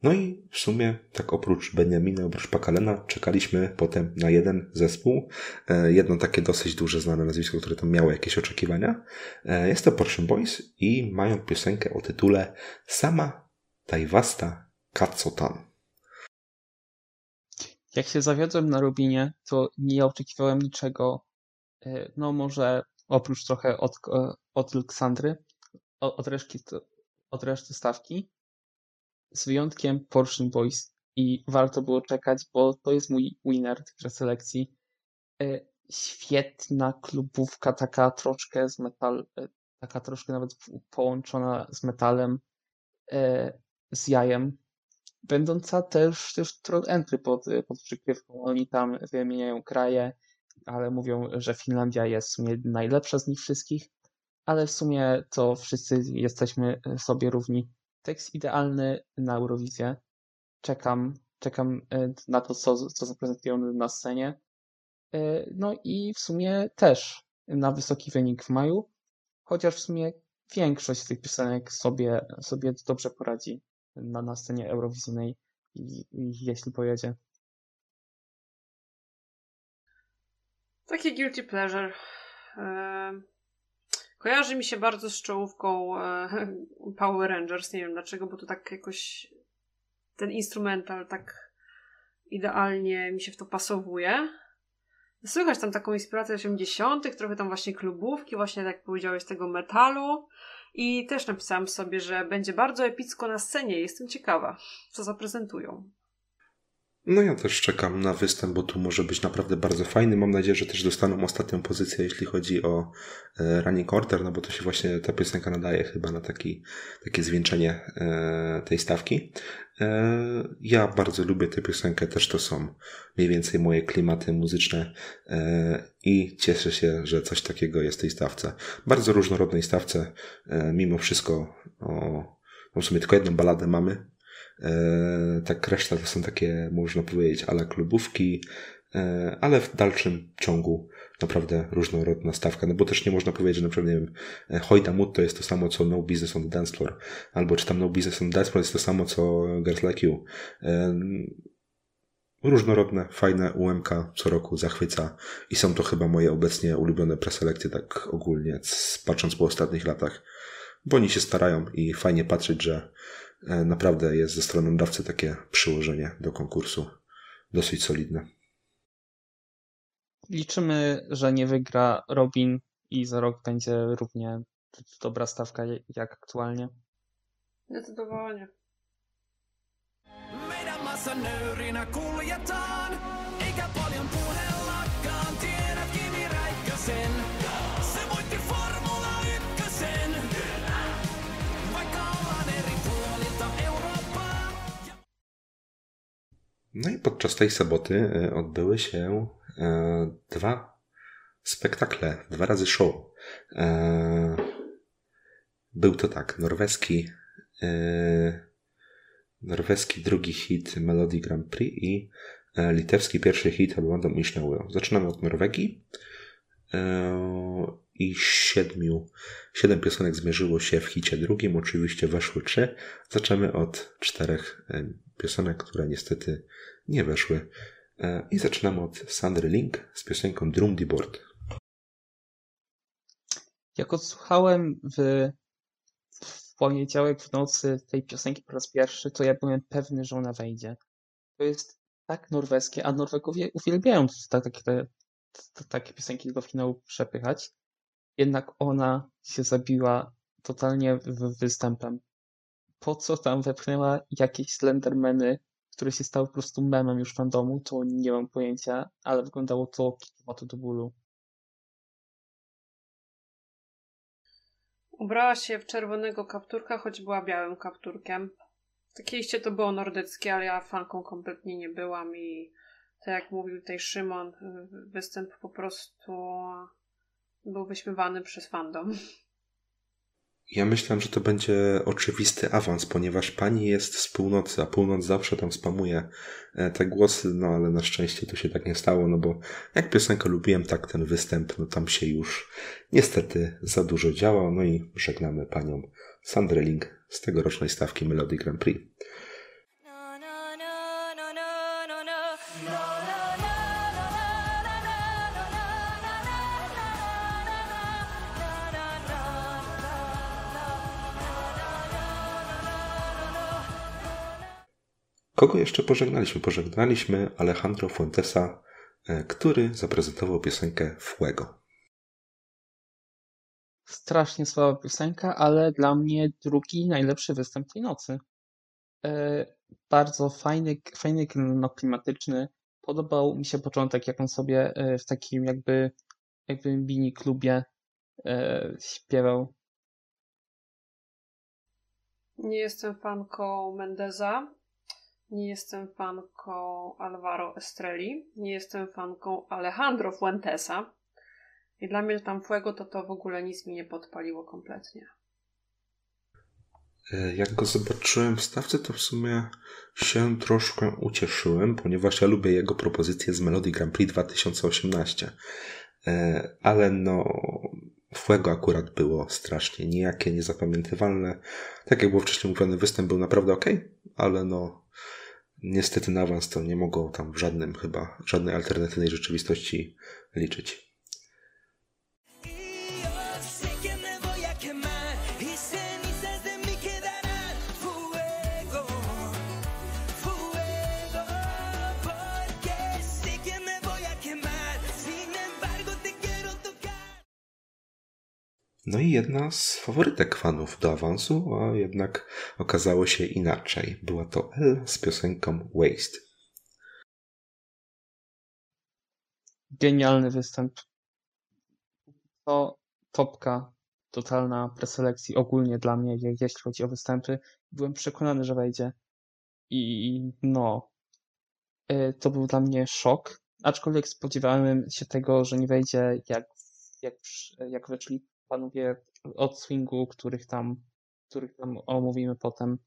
No i w sumie, tak oprócz Benjamina, oprócz Pakalena, czekaliśmy potem na jeden zespół. E, Jedno takie dosyć duże, znane nazwisko, które tam miało jakieś oczekiwania. E, Jest to Porsche Boys i mają piosenkę o tytule Sama Tajwasta Katsotan. Jak się zawiodłem na Rubinie, to nie oczekiwałem niczego, e, no może oprócz trochę od, od Aleksandry, od reszty, od reszty stawki, z wyjątkiem Porsche Boys i warto było czekać, bo to jest mój winner tych preselekcji. E, świetna klubówka, taka troszkę z metal, e, taka troszkę nawet połączona z metalem, e, z jajem, będąca też, też troll entry pod, pod przykrywką. Oni tam wymieniają kraje, ale mówią, że Finlandia jest w sumie najlepsza z nich wszystkich, ale w sumie to wszyscy jesteśmy sobie równi. Tekst idealny na Eurowizję. Czekam, czekam e, na to, co, co zaprezentują na scenie. E, No i w sumie też na wysoki wynik w maju, chociaż w sumie większość z tych piosenek sobie, sobie dobrze poradzi na, na scenie eurowizyjnej, jeśli pojedzie. Taki guilty pleasure. Em, Kojarzy mi się bardzo z czołówką e, [LAUGHS] Power Rangers. Nie wiem dlaczego, bo to tak jakoś ten instrumental tak idealnie mi się w to pasowuje. Słychać tam taką inspirację 80., trochę tam właśnie klubówki, właśnie tak jak powiedziałeś, tego metalu. I też napisałam sobie, że będzie bardzo epicko na scenie. Jestem ciekawa, co zaprezentują. No ja też czekam na występ, bo tu może być naprawdę bardzo fajny. Mam nadzieję, że też dostaną ostatnią pozycję, jeśli chodzi o e, Running Order, no bo to się właśnie ta piosenka nadaje chyba na taki, takie zwieńczenie e, tej stawki. E, ja bardzo lubię tę piosenkę, też to są mniej więcej moje klimaty muzyczne i cieszę się, że coś takiego jest w tej stawce. Bardzo różnorodnej stawce, mimo wszystko o, no w sumie tylko jedną baladę mamy, tak reszta to są takie, można powiedzieć, ale klubówki, e, ale w dalszym ciągu naprawdę różnorodna stawka, no bo też nie można powiedzieć, że na przykład, nie wiem, e, Hojda to jest to samo, co No Business on Dance Floor, albo czy tam No Business on Dance Floor jest to samo, co Girls Like You. E, Różnorodne, fajne UMK co roku zachwyca i są to chyba moje obecnie ulubione preselekcje, tak ogólnie, patrząc po ostatnich latach, bo oni się starają i fajnie patrzeć, że e, naprawdę jest ze strony nadawcy takie przyłożenie do konkursu dosyć solidne. Liczymy, że nie wygra Robin i za rok będzie równie dobra stawka jak aktualnie. Zdecydowanie. Meidän massa nöyrinä kuljetaan, No i podczas tej soboty e, odbyły się e, dwa spektakle, dwa razy show. E, Był to tak, norweski, norweski drugi hit Melody Grand Prix i litewski pierwszy hit Oglądam Miśniały. Zaczynamy od Norwegii i siedmiu, siedem piosenek zmierzyło się w hicie drugim, oczywiście weszły trzy. Zaczynamy od czterech piosenek, które niestety nie weszły. E, I zaczynamy od Sandry Link z piosenką Drum the Board. Jak odsłuchałem w, w poniedziałek w nocy tej piosenki po raz pierwszy, to ja byłem pewny, że ona wejdzie. To jest tak norweskie, a Norwegowie uwielbiają tak, takie, te, takie piosenki do finału przepychać. Jednak ona się zabiła totalnie występem. Po co tam wepchnęła jakieś Slendermany, które się stały po prostu memem już fandomu, to nie mam pojęcia, ale wyglądało to kilowato do bólu. Ubrała się w czerwonego kapturka, choć była białym kapturkiem. Takie iście to było nordyckie, ale ja fanką kompletnie nie byłam i tak jak mówił tutaj Szymon, y, występ po prostu był wyśmiewany przez fandom. Ja myślałem, że to będzie oczywisty awans, ponieważ pani jest z północy, a północ zawsze tam spamuje e, te głosy, no ale na szczęście tu się tak nie stało, no bo jak piosenkę lubiłem, tak ten występ, no tam się już niestety za dużo działo, no i żegnamy panią Sandrę Link z tegorocznej stawki Melody Grand Prix. Kogo jeszcze pożegnaliśmy? Pożegnaliśmy Alejandro Fuentesa, e, który zaprezentował piosenkę Fuego. Strasznie słaba piosenka, ale dla mnie drugi najlepszy występ tej nocy. E, bardzo fajny, fajny no, klimatyczny, Podobał mi się początek, jak on sobie e, w takim jakby, jakby mini klubie śpiewał. Nie jestem fanką Mendeza. Nie jestem fanką Alvaro Estrelli. Nie jestem fanką Alejandro Fuentesa. I dla mnie tam Fuego to to w ogóle nic mi nie podpaliło kompletnie. E, Jak go zobaczyłem w stawce, to w sumie się troszkę ucieszyłem, ponieważ ja lubię jego propozycję z Melody Grand Prix 2018. E, Ale no, Fuego akurat było strasznie nijakie, niezapamiętywalne. Tak jak było wcześniej mówione, występ był naprawdę ok, ale no, niestety na awans to nie mogło tam w żadnym chyba, żadnej alternatywnej rzeczywistości liczyć. No i jedna z faworytek fanów do awansu, a jednak okazało się inaczej. Była to Ella z piosenką Waste. Genialny występ. To topka totalna preselekcji ogólnie dla mnie, je- jeśli chodzi o występy. Byłem przekonany, że wejdzie. I no, y, to był dla mnie szok. Aczkolwiek spodziewałem się tego, że nie wejdzie, jak, jak, jak weszli panowie od swingu, których tam, których tam omówimy potem.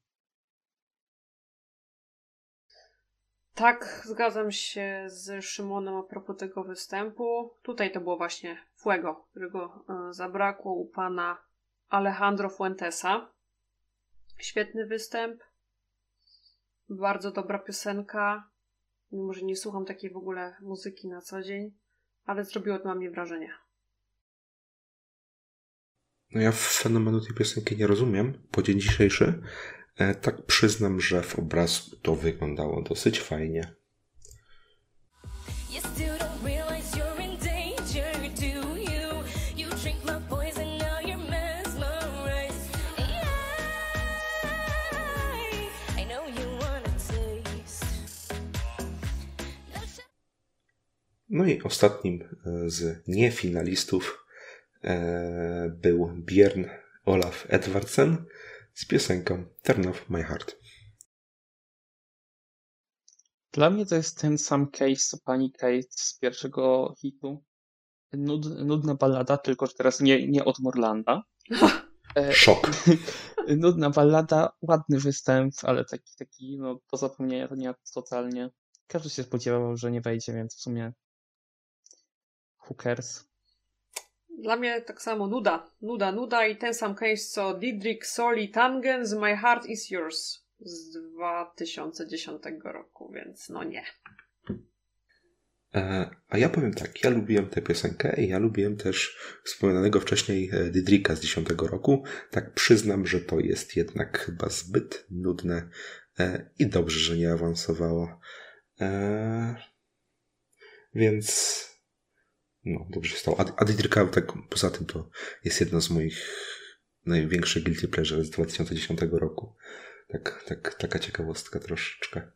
Tak, zgadzam się z Szymonem a propos tego występu. Tutaj to było właśnie Fuego, którego e, zabrakło u pana Alejandro Fuentesa. Świetny występ. Bardzo dobra piosenka. Mimo, że nie słucham takiej w ogóle muzyki na co dzień, ale zrobiło to na mnie wrażenie. No ja fenomenu tej piosenki nie rozumiem po dzień dzisiejszy. E, Tak przyznam, że w obrazku to wyglądało dosyć fajnie. No i ostatnim e, z niefinalistów był Björn Olaf Edvardsen z piosenką Turn Off My Heart. Dla mnie to jest ten sam case co pani Kate z pierwszego hitu. Nud, nudna ballada, tylko że teraz nie, nie od Morlanda. E, Szok. [LAUGHS] nudna ballada, ładny występ, ale taki, taki no, do zapomnienia to nie totalnie. Każdy się spodziewał, że nie wejdzie, więc w sumie cares. Dla mnie tak samo nuda, nuda, nuda i ten sam case co Didrik Soli Tangen z My Heart Is Yours z 2010 roku, więc no nie. E, A ja powiem tak, ja lubiłem tę piosenkę i ja lubiłem też wspomnianego wcześniej e, Didrika z 10 roku. Tak przyznam, że to jest jednak chyba zbyt nudne e, i dobrze, że nie awansowało. Więc no, dobrze się stało. A, a Didrika, tak poza tym, to jest jedno z moich największych guilty pleasure z 2010 roku. Tak, tak, taka ciekawostka troszeczkę.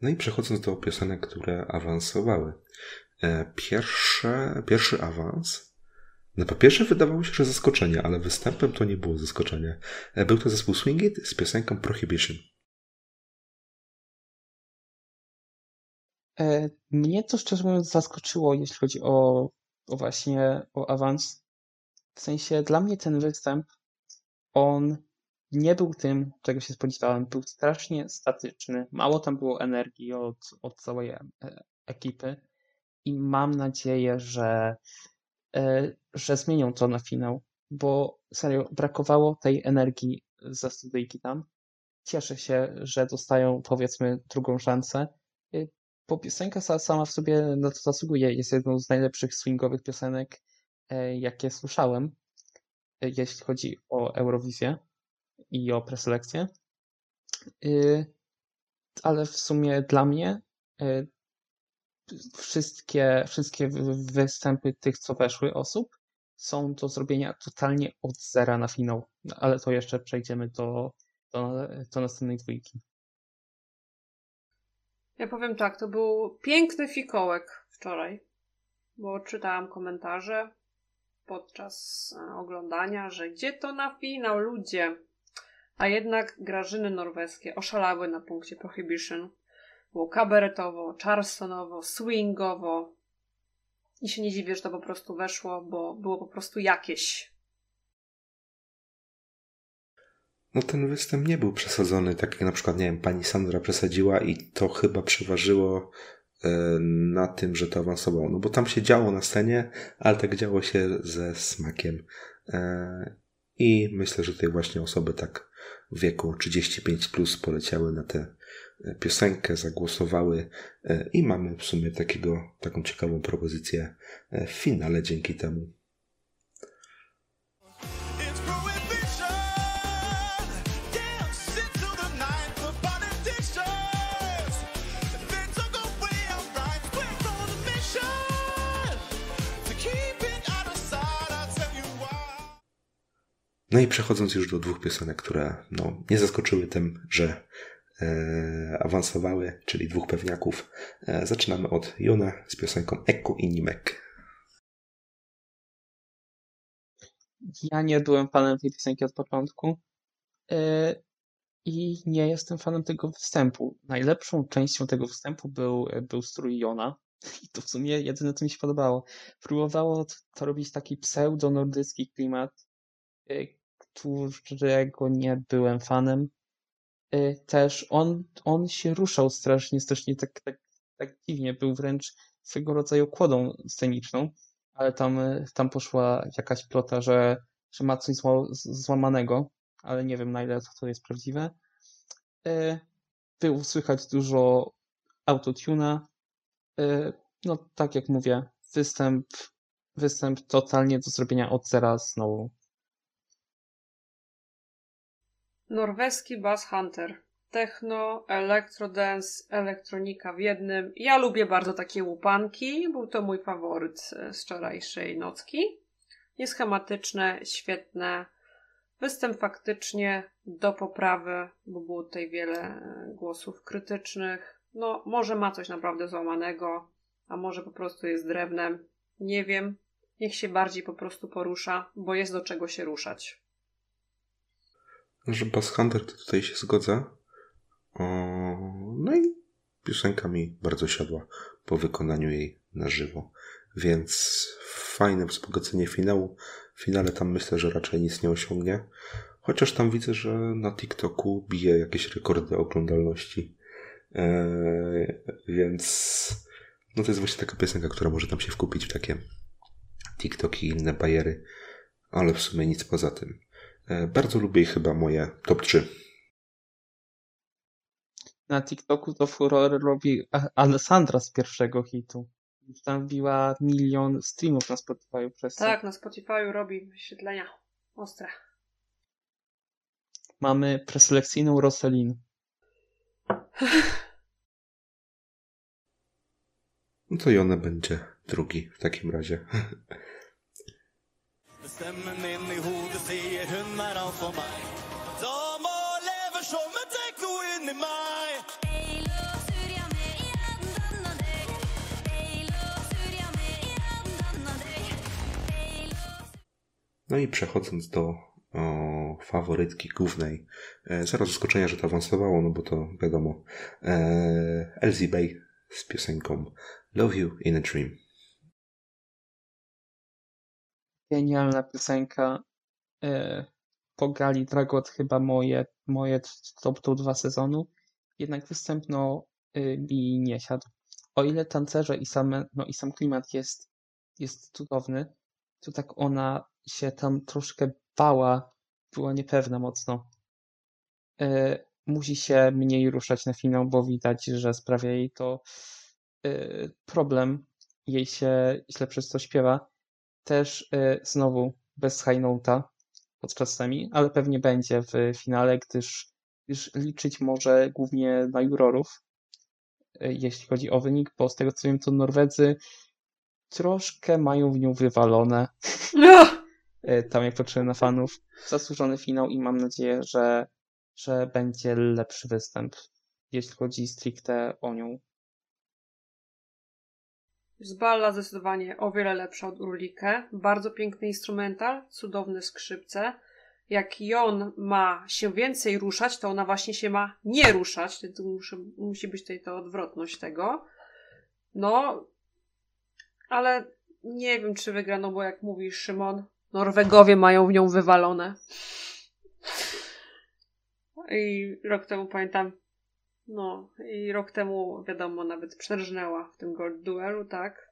No i przechodząc do piosenek, które awansowały. E, Pierwsze, pierwszy awans. Na papierze wydawało się, że zaskoczenie, ale występem to nie było zaskoczenie. E, Był to zespół Swingit z piosenką Prohibition. E, Mnie to szczerze mówiąc zaskoczyło, jeśli chodzi o, o właśnie o awans. W sensie dla mnie ten występ, on nie był tym, czego się spodziewałem. Był strasznie statyczny. Mało tam było energii od, od całej e, ekipy i mam nadzieję, że, e, że zmienią to na finał, bo serio brakowało tej energii ze studyjki tam. Cieszę się, że dostają powiedzmy drugą szansę Y, bo piosenka sa- sama w sobie na to zasługuje. Jest jedną z najlepszych swingowych piosenek, e, jakie słyszałem, e, jeśli chodzi o Eurowizję i o preselekcję. Y, ale w sumie dla mnie y, wszystkie, wszystkie wy- występy tych, co weszły osób, są do zrobienia totalnie od zera na finał. No, Ale to jeszcze przejdziemy do, do, do następnej dwójki. Ja powiem tak, to był piękny fikołek wczoraj, bo czytałam komentarze podczas e, oglądania, że gdzie to na finał, ludzie? A jednak Grażyny norweskie oszalały na punkcie Prohibition. Było kabaretowo, charlestonowo, swingowo. I się nie dziwię, że to po prostu weszło, bo było po prostu jakieś. No ten występ nie był przesadzony, tak jak na przykład, nie wiem, pani Sandra przesadziła i to chyba przeważyło e, na tym, że to awansowało. No bo tam się działo na scenie, ale tak działo się ze smakiem. E, I myślę, że tutaj właśnie osoby tak w wieku 35 plus poleciały na tę e, piosenkę, zagłosowały e, i mamy w sumie takiego, taką ciekawą propozycję e, w finale dzięki temu. No i przechodząc już do dwóch piosenek, które no, nie zaskoczyły tym, że e, awansowały, czyli dwóch pewniaków. E, zaczynamy od Jona z piosenką Ekku i Nimek. Ja nie byłem fanem tej piosenki od początku yy, i nie jestem fanem tego występu. Najlepszą częścią tego występu był, był strój Jona [LAUGHS] i to w sumie jedyne, co mi się podobało. Próbowało to, robić taki pseudo-nordycki klimat, którego nie byłem fanem. Yy, też on, on się ruszał strasznie, strasznie tak, tak, tak dziwnie, był wręcz swego rodzaju kłodą sceniczną ale tam, y, tam poszła jakaś plota, że, że ma coś złamanego, ale nie wiem na ile to, jest prawdziwe. Y, Było słychać dużo autotuna. Y, No tak jak mówię, występ, występ totalnie do zrobienia od zera znowu. Norweski Bass Hunter. Techno, elektrodance, elektronika w jednym. Ja lubię bardzo takie łupanki. Był to mój faworyt e, z wczorajszej nocki. Nieschematyczne, świetne. Występ faktycznie do poprawy, bo było tutaj wiele e, głosów krytycznych. No, może ma coś naprawdę złamanego, a może po prostu jest drewnem. Nie wiem. Niech się bardziej po prostu porusza, bo jest do czego się ruszać. Że Bass Hunter to tutaj się zgodzę. No i piosenka mi bardzo siadła po wykonaniu jej na żywo. Więc fajne wzbogacenie finału. W finale tam myślę, że raczej nic nie osiągnie. Chociaż tam widzę, że na TikToku bije jakieś rekordy oglądalności. Eee, więc no to jest właśnie taka piosenka, która może tam się wkupić w takie TikToki i inne bajery. Ale w sumie nic poza tym. E, Bardzo lubię i chyba moje top 3. Na TikToku to furor robi Alessandra z pierwszego hitu. Tam wbiła milion streamów na Spotify przez to. Tak, na Spotify robi wyświetlenia ostre. Mamy preselekcyjną Roselin. [LAUGHS] No to i ona będzie drugi w takim razie. [LAUGHS] I hodet for meg. Da må leve som et ekko inni meg. No i przechodząc do o, faworytki głównej. E, zero zaskoczenia, że to awansowało, no bo to wiadomo. E, Elsie Bay z piosenką Love You in a Dream. Genialna piosenka. E, po Gali Dragot chyba moje, moje top, top dwa sezonu. Jednak występ no, y, mi nie siadł. O ile tancerze i, same, no, i sam klimat jest, jest cudowny, to tak ona się tam troszkę bała, była niepewna mocno. E, musi się mniej ruszać na finał, bo widać, że sprawia jej to e, problem. Jej się źle przez to śpiewa. Też znowu bez high note'a podczas semi, ale pewnie będzie w finale, gdyż już liczyć może głównie na jurorów, e, jeśli chodzi o wynik, bo z tego co wiem, to Norwedzy troszkę mają w nią wywalone. E, Tam jak patrzyłem na fanów, zasłużony finał i mam nadzieję, że, że będzie lepszy występ, jeśli chodzi stricte o nią. Z Balla zdecydowanie o wiele lepsza od Urlike. Bardzo piękny instrumental, cudowne skrzypce. Jak Jon ma się więcej ruszać, to ona właśnie się ma nie ruszać. Musi, musi być tutaj ta odwrotność tego. No, ale nie wiem, czy wygra, no bo jak mówi Szymon, Norwegowie mają w nią wywalone. I rok temu pamiętam, no, i rok temu, wiadomo, nawet przerżnęła w tym Gold Duelu, tak?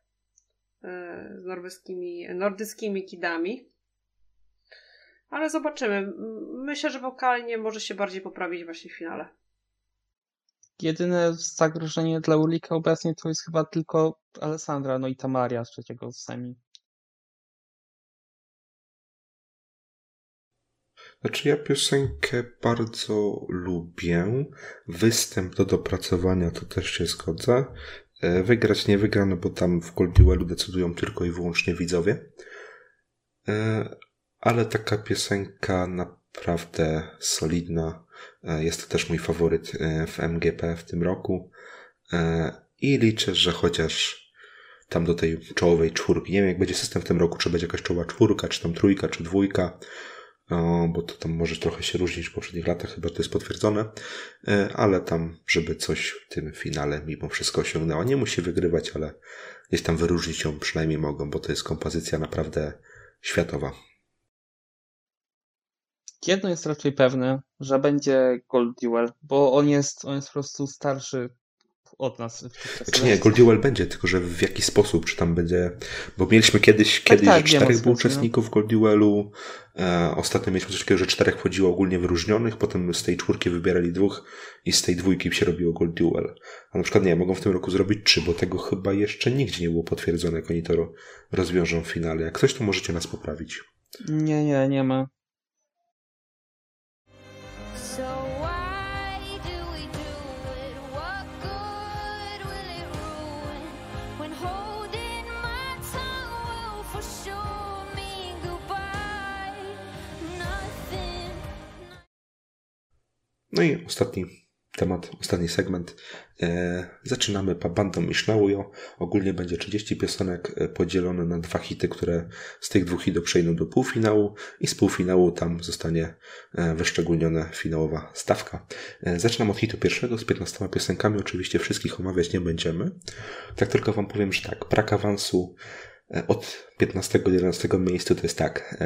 E, Z norweskimi, nordyckimi kidami. Ale zobaczymy. Myślę, że wokalnie może się bardziej poprawić właśnie w finale. Jedyne zagrożenie dla Ulika obecnie to jest chyba tylko Alessandra, no i Tamaria z trzeciego semi. Znaczy ja piosenkę bardzo lubię. Występ do dopracowania to też się zgodzę. E, Wygrać nie wygra, no bo tam w Duelu decydują tylko i wyłącznie widzowie. E, Ale taka piosenka naprawdę solidna. E, Jest to też mój faworyt w MGP w tym roku. I liczę, że chociaż tam do tej czołowej czwórki, nie wiem jak będzie system w tym roku, czy będzie jakaś czołowa czwórka, czy tam trójka, czy dwójka, bo to tam może trochę się różnić w poprzednich latach, chyba to jest potwierdzone, E, ale tam, żeby coś w tym finale mimo wszystko osiągnęła. Nie musi wygrywać, ale gdzieś tam wyróżnić ją przynajmniej mogą, bo to jest kompozycja naprawdę światowa. Jedno jest raczej pewne, że będzie Gold Duel, bo on jest, on jest po prostu starszy od nas. tych Znaczy nie, Gold Duel będzie, tylko że w jaki sposób, czy tam będzie, bo mieliśmy kiedyś, kiedyś tak, że czterech było no. uczestników w Gold Duelu, e, ostatnio mieliśmy coś takiego, że czterech wchodziło ogólnie wyróżnionych, potem z tej czwórki wybierali dwóch i z tej dwójki się robiło Gold Duel. A na przykład nie, mogą w tym roku zrobić trzy, bo tego chyba jeszcze nigdzie nie było potwierdzone, jak oni to ro- rozwiążą w finale. Jak coś, to możecie nas poprawić. Nie, nie, nie ma. No i ostatni temat, ostatni segment. E, zaczynamy bandą Mishnaujo. Ogólnie będzie 30 piosenek e, podzielone na dwa hity, które z tych dwóch hitów przejdą do półfinału i z półfinału tam zostanie e, wyszczególniona finałowa stawka. Zaczynam od hitu pierwszego z 15 piosenkami. Oczywiście wszystkich omawiać nie będziemy. Tak tylko wam powiem, że tak, brak awansu od 15 do 11 miejsca to jest tak.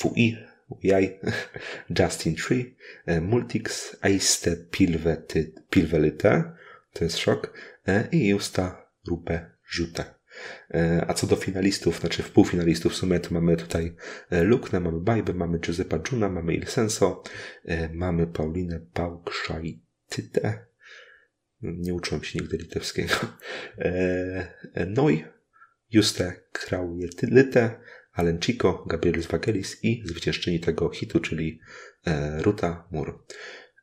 WI, Jaj, [LAUGHS] Justin Tree, e, Multix, Aiste Pilvety, Pilvelite, to jest szok, e, i Justa Rupe Rzute. E, A co do finalistów, znaczy w półfinalistów w sumie to mamy tutaj Luknę, mamy Bajbę, mamy Giuseppa Juna, mamy Il Senso, e, mamy Paulinę Pałkszajtytę, nie uczyłem się nigdy litewskiego, Noj, Juste Kraujetylyte, Alen Chico, Gabriel Vagelis i zwyciężczyni tego hitu, czyli e, Ruta Mur.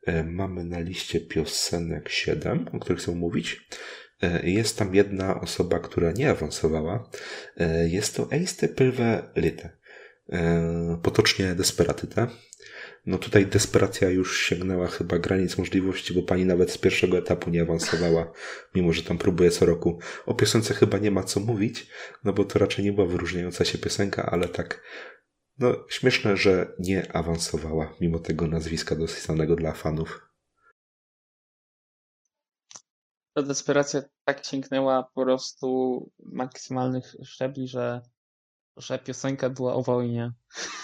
E, mamy na liście piosenek 7, o których chcę mówić. E, jest tam jedna osoba, która nie awansowała. Jest to Eiste Pylwe Lyte. E, potocznie Desperatyte. No tutaj desperacja już sięgnęła chyba granic możliwości, bo pani nawet z pierwszego etapu nie awansowała, mimo że tam próbuje co roku. O piosence chyba nie ma co mówić, no bo to raczej nie była wyróżniająca się piosenka, ale tak, no śmieszne, że nie awansowała, mimo tego nazwiska dosyć znanego dla fanów. Ta desperacja tak sięgnęła po prostu maksymalnych szczebli, że, że piosenka była o wojnie.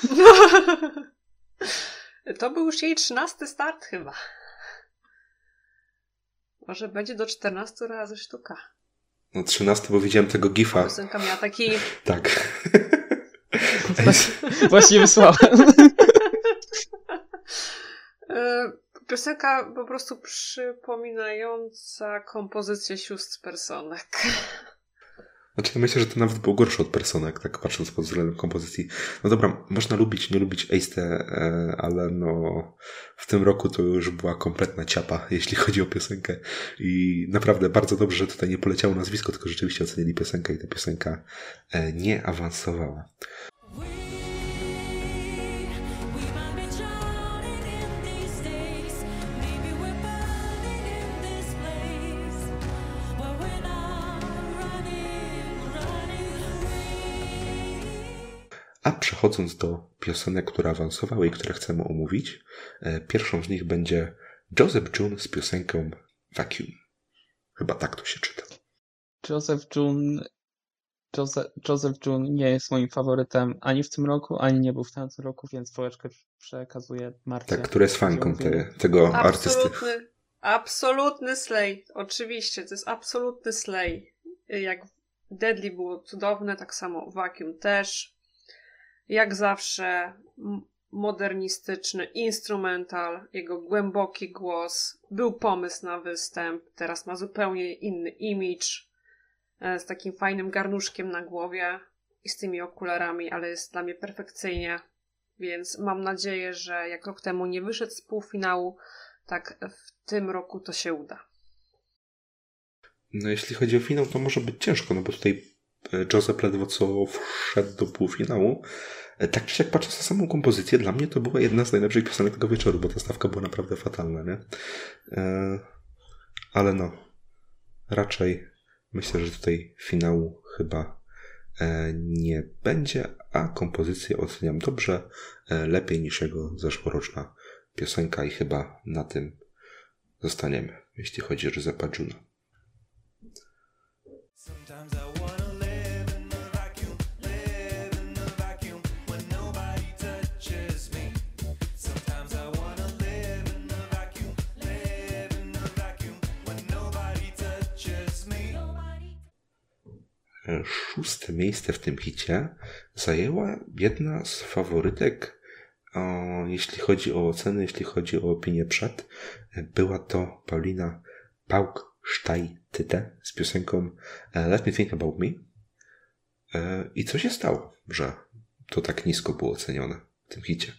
[LAUGHS] To był już jej trzynasty start chyba. Może będzie do 14 razy sztuka. No 13, bo widziałem tego gifa. Piosenka miała taki... [LAUGHS] Tak. [LAUGHS] Właśnie wysłałem. [LAUGHS] E, Piosenka po prostu przypominająca kompozycję sióstr personek. Znaczy, myślę, że to nawet było gorsze od Personek, tak patrząc pod względem kompozycji. No dobra, można lubić, nie lubić Ace, e, ale no w tym roku to już była kompletna ciapa, [LAUGHS] jeśli chodzi o piosenkę. I naprawdę bardzo dobrze, że tutaj nie poleciało nazwisko, tylko rzeczywiście ocenili piosenkę i ta piosenka e, nie awansowała. A przechodząc do piosenek, które awansowały i które chcemy omówić, e, pierwszą z nich będzie Joseph June z piosenką Vacuum. Chyba tak to się czyta. Joseph June, Joseph, Joseph June nie jest moim faworytem ani w tym roku, ani nie był w tamtym roku, więc pałeczkę przekazuję Marcie. Tak, która jest fanką te, tego artysty. Absolutny, absolutny slay. Oczywiście, to jest absolutny slay. Jak Deadly było cudowne, tak samo Vacuum też. Jak zawsze modernistyczny instrumental, jego głęboki głos. Był pomysł na występ, teraz ma zupełnie inny image. Z takim fajnym garnuszkiem na głowie i z tymi okularami, ale jest dla mnie perfekcyjnie. Więc mam nadzieję, że jak rok temu nie wyszedł z półfinału, tak w tym roku to się uda. No jeśli chodzi o finał, to może być ciężko, no bo tutaj Joseph ledwo co wszedł do półfinału. E, Tak czy siak patrząc na samą kompozycję, dla mnie to była jedna z najlepszych piosenek tego wieczoru, bo ta stawka była naprawdę fatalna, nie? E, ale no, raczej myślę, że tutaj finału chyba e, nie będzie, a kompozycję oceniam dobrze, lepiej niż jego zeszłoroczna piosenka i chyba na tym zostaniemy, jeśli chodzi o Giuseppa Juna. Szóste miejsce w tym hicie zajęła jedna z faworytek, jeśli chodzi o oceny, jeśli chodzi o opinię przed. E, Była to Paulina Pauk-Sztajtyte z piosenką e, Let Me Think About Me. E, I co się stało, że to tak nisko było ocenione w tym hicie?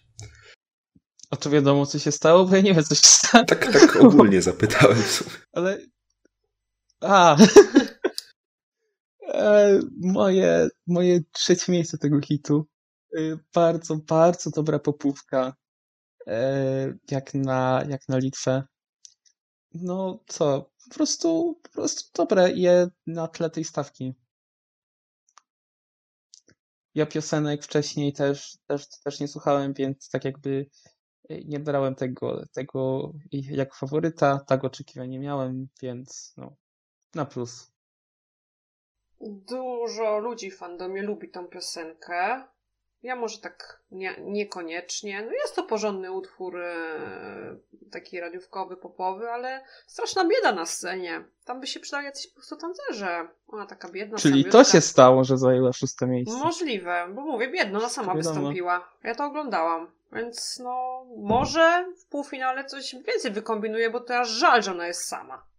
A to wiadomo, co się stało, bo ja nie wiem, co się stało. Tak, tak ogólnie zapytałem. Ale. A! [LAUGHS] E, moje, moje trzecie miejsce tego hitu. Y, Bardzo, bardzo dobra popówka. E, Jak na, jak na Litwę. No co, po prostu, po prostu dobre je na tle tej stawki. Ja piosenek wcześniej też, też, też nie słuchałem, więc tak jakby nie brałem tego, tego jako faworyta, tak oczekiwań nie miałem, więc no, na plus. Dużo ludzi w fandomie lubi tą piosenkę. Ja może tak nie, niekoniecznie. No jest to porządny utwór e, taki radiówkowy, popowy, ale straszna bieda na scenie. Tam by się przydali jacyś po prostu tancerze. Ona taka biedna Czyli to się stało, że zajęła szóste miejsce. Możliwe, bo mówię, biedno, ona sama Wiadomo. wystąpiła. Ja to oglądałam. Więc no, może w półfinale coś więcej wykombinuje, bo to aż żal, że ona jest sama.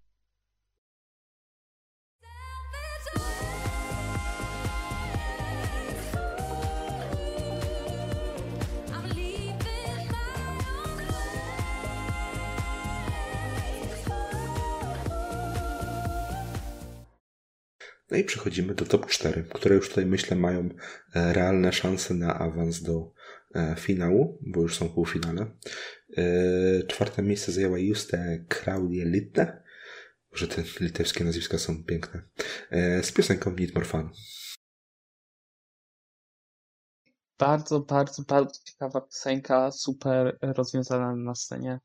No i przechodzimy do top 4, które już tutaj myślę mają e, realne szanse na awans do e, finału, bo już są półfinale. E, Czwarte miejsce zajęła Juste Kraudie-Litte. Że te litewskie nazwiska są piękne. Z piosenką Need More Fun. Bardzo, bardzo, bardzo ciekawa piosenka, super rozwiązana na scenie.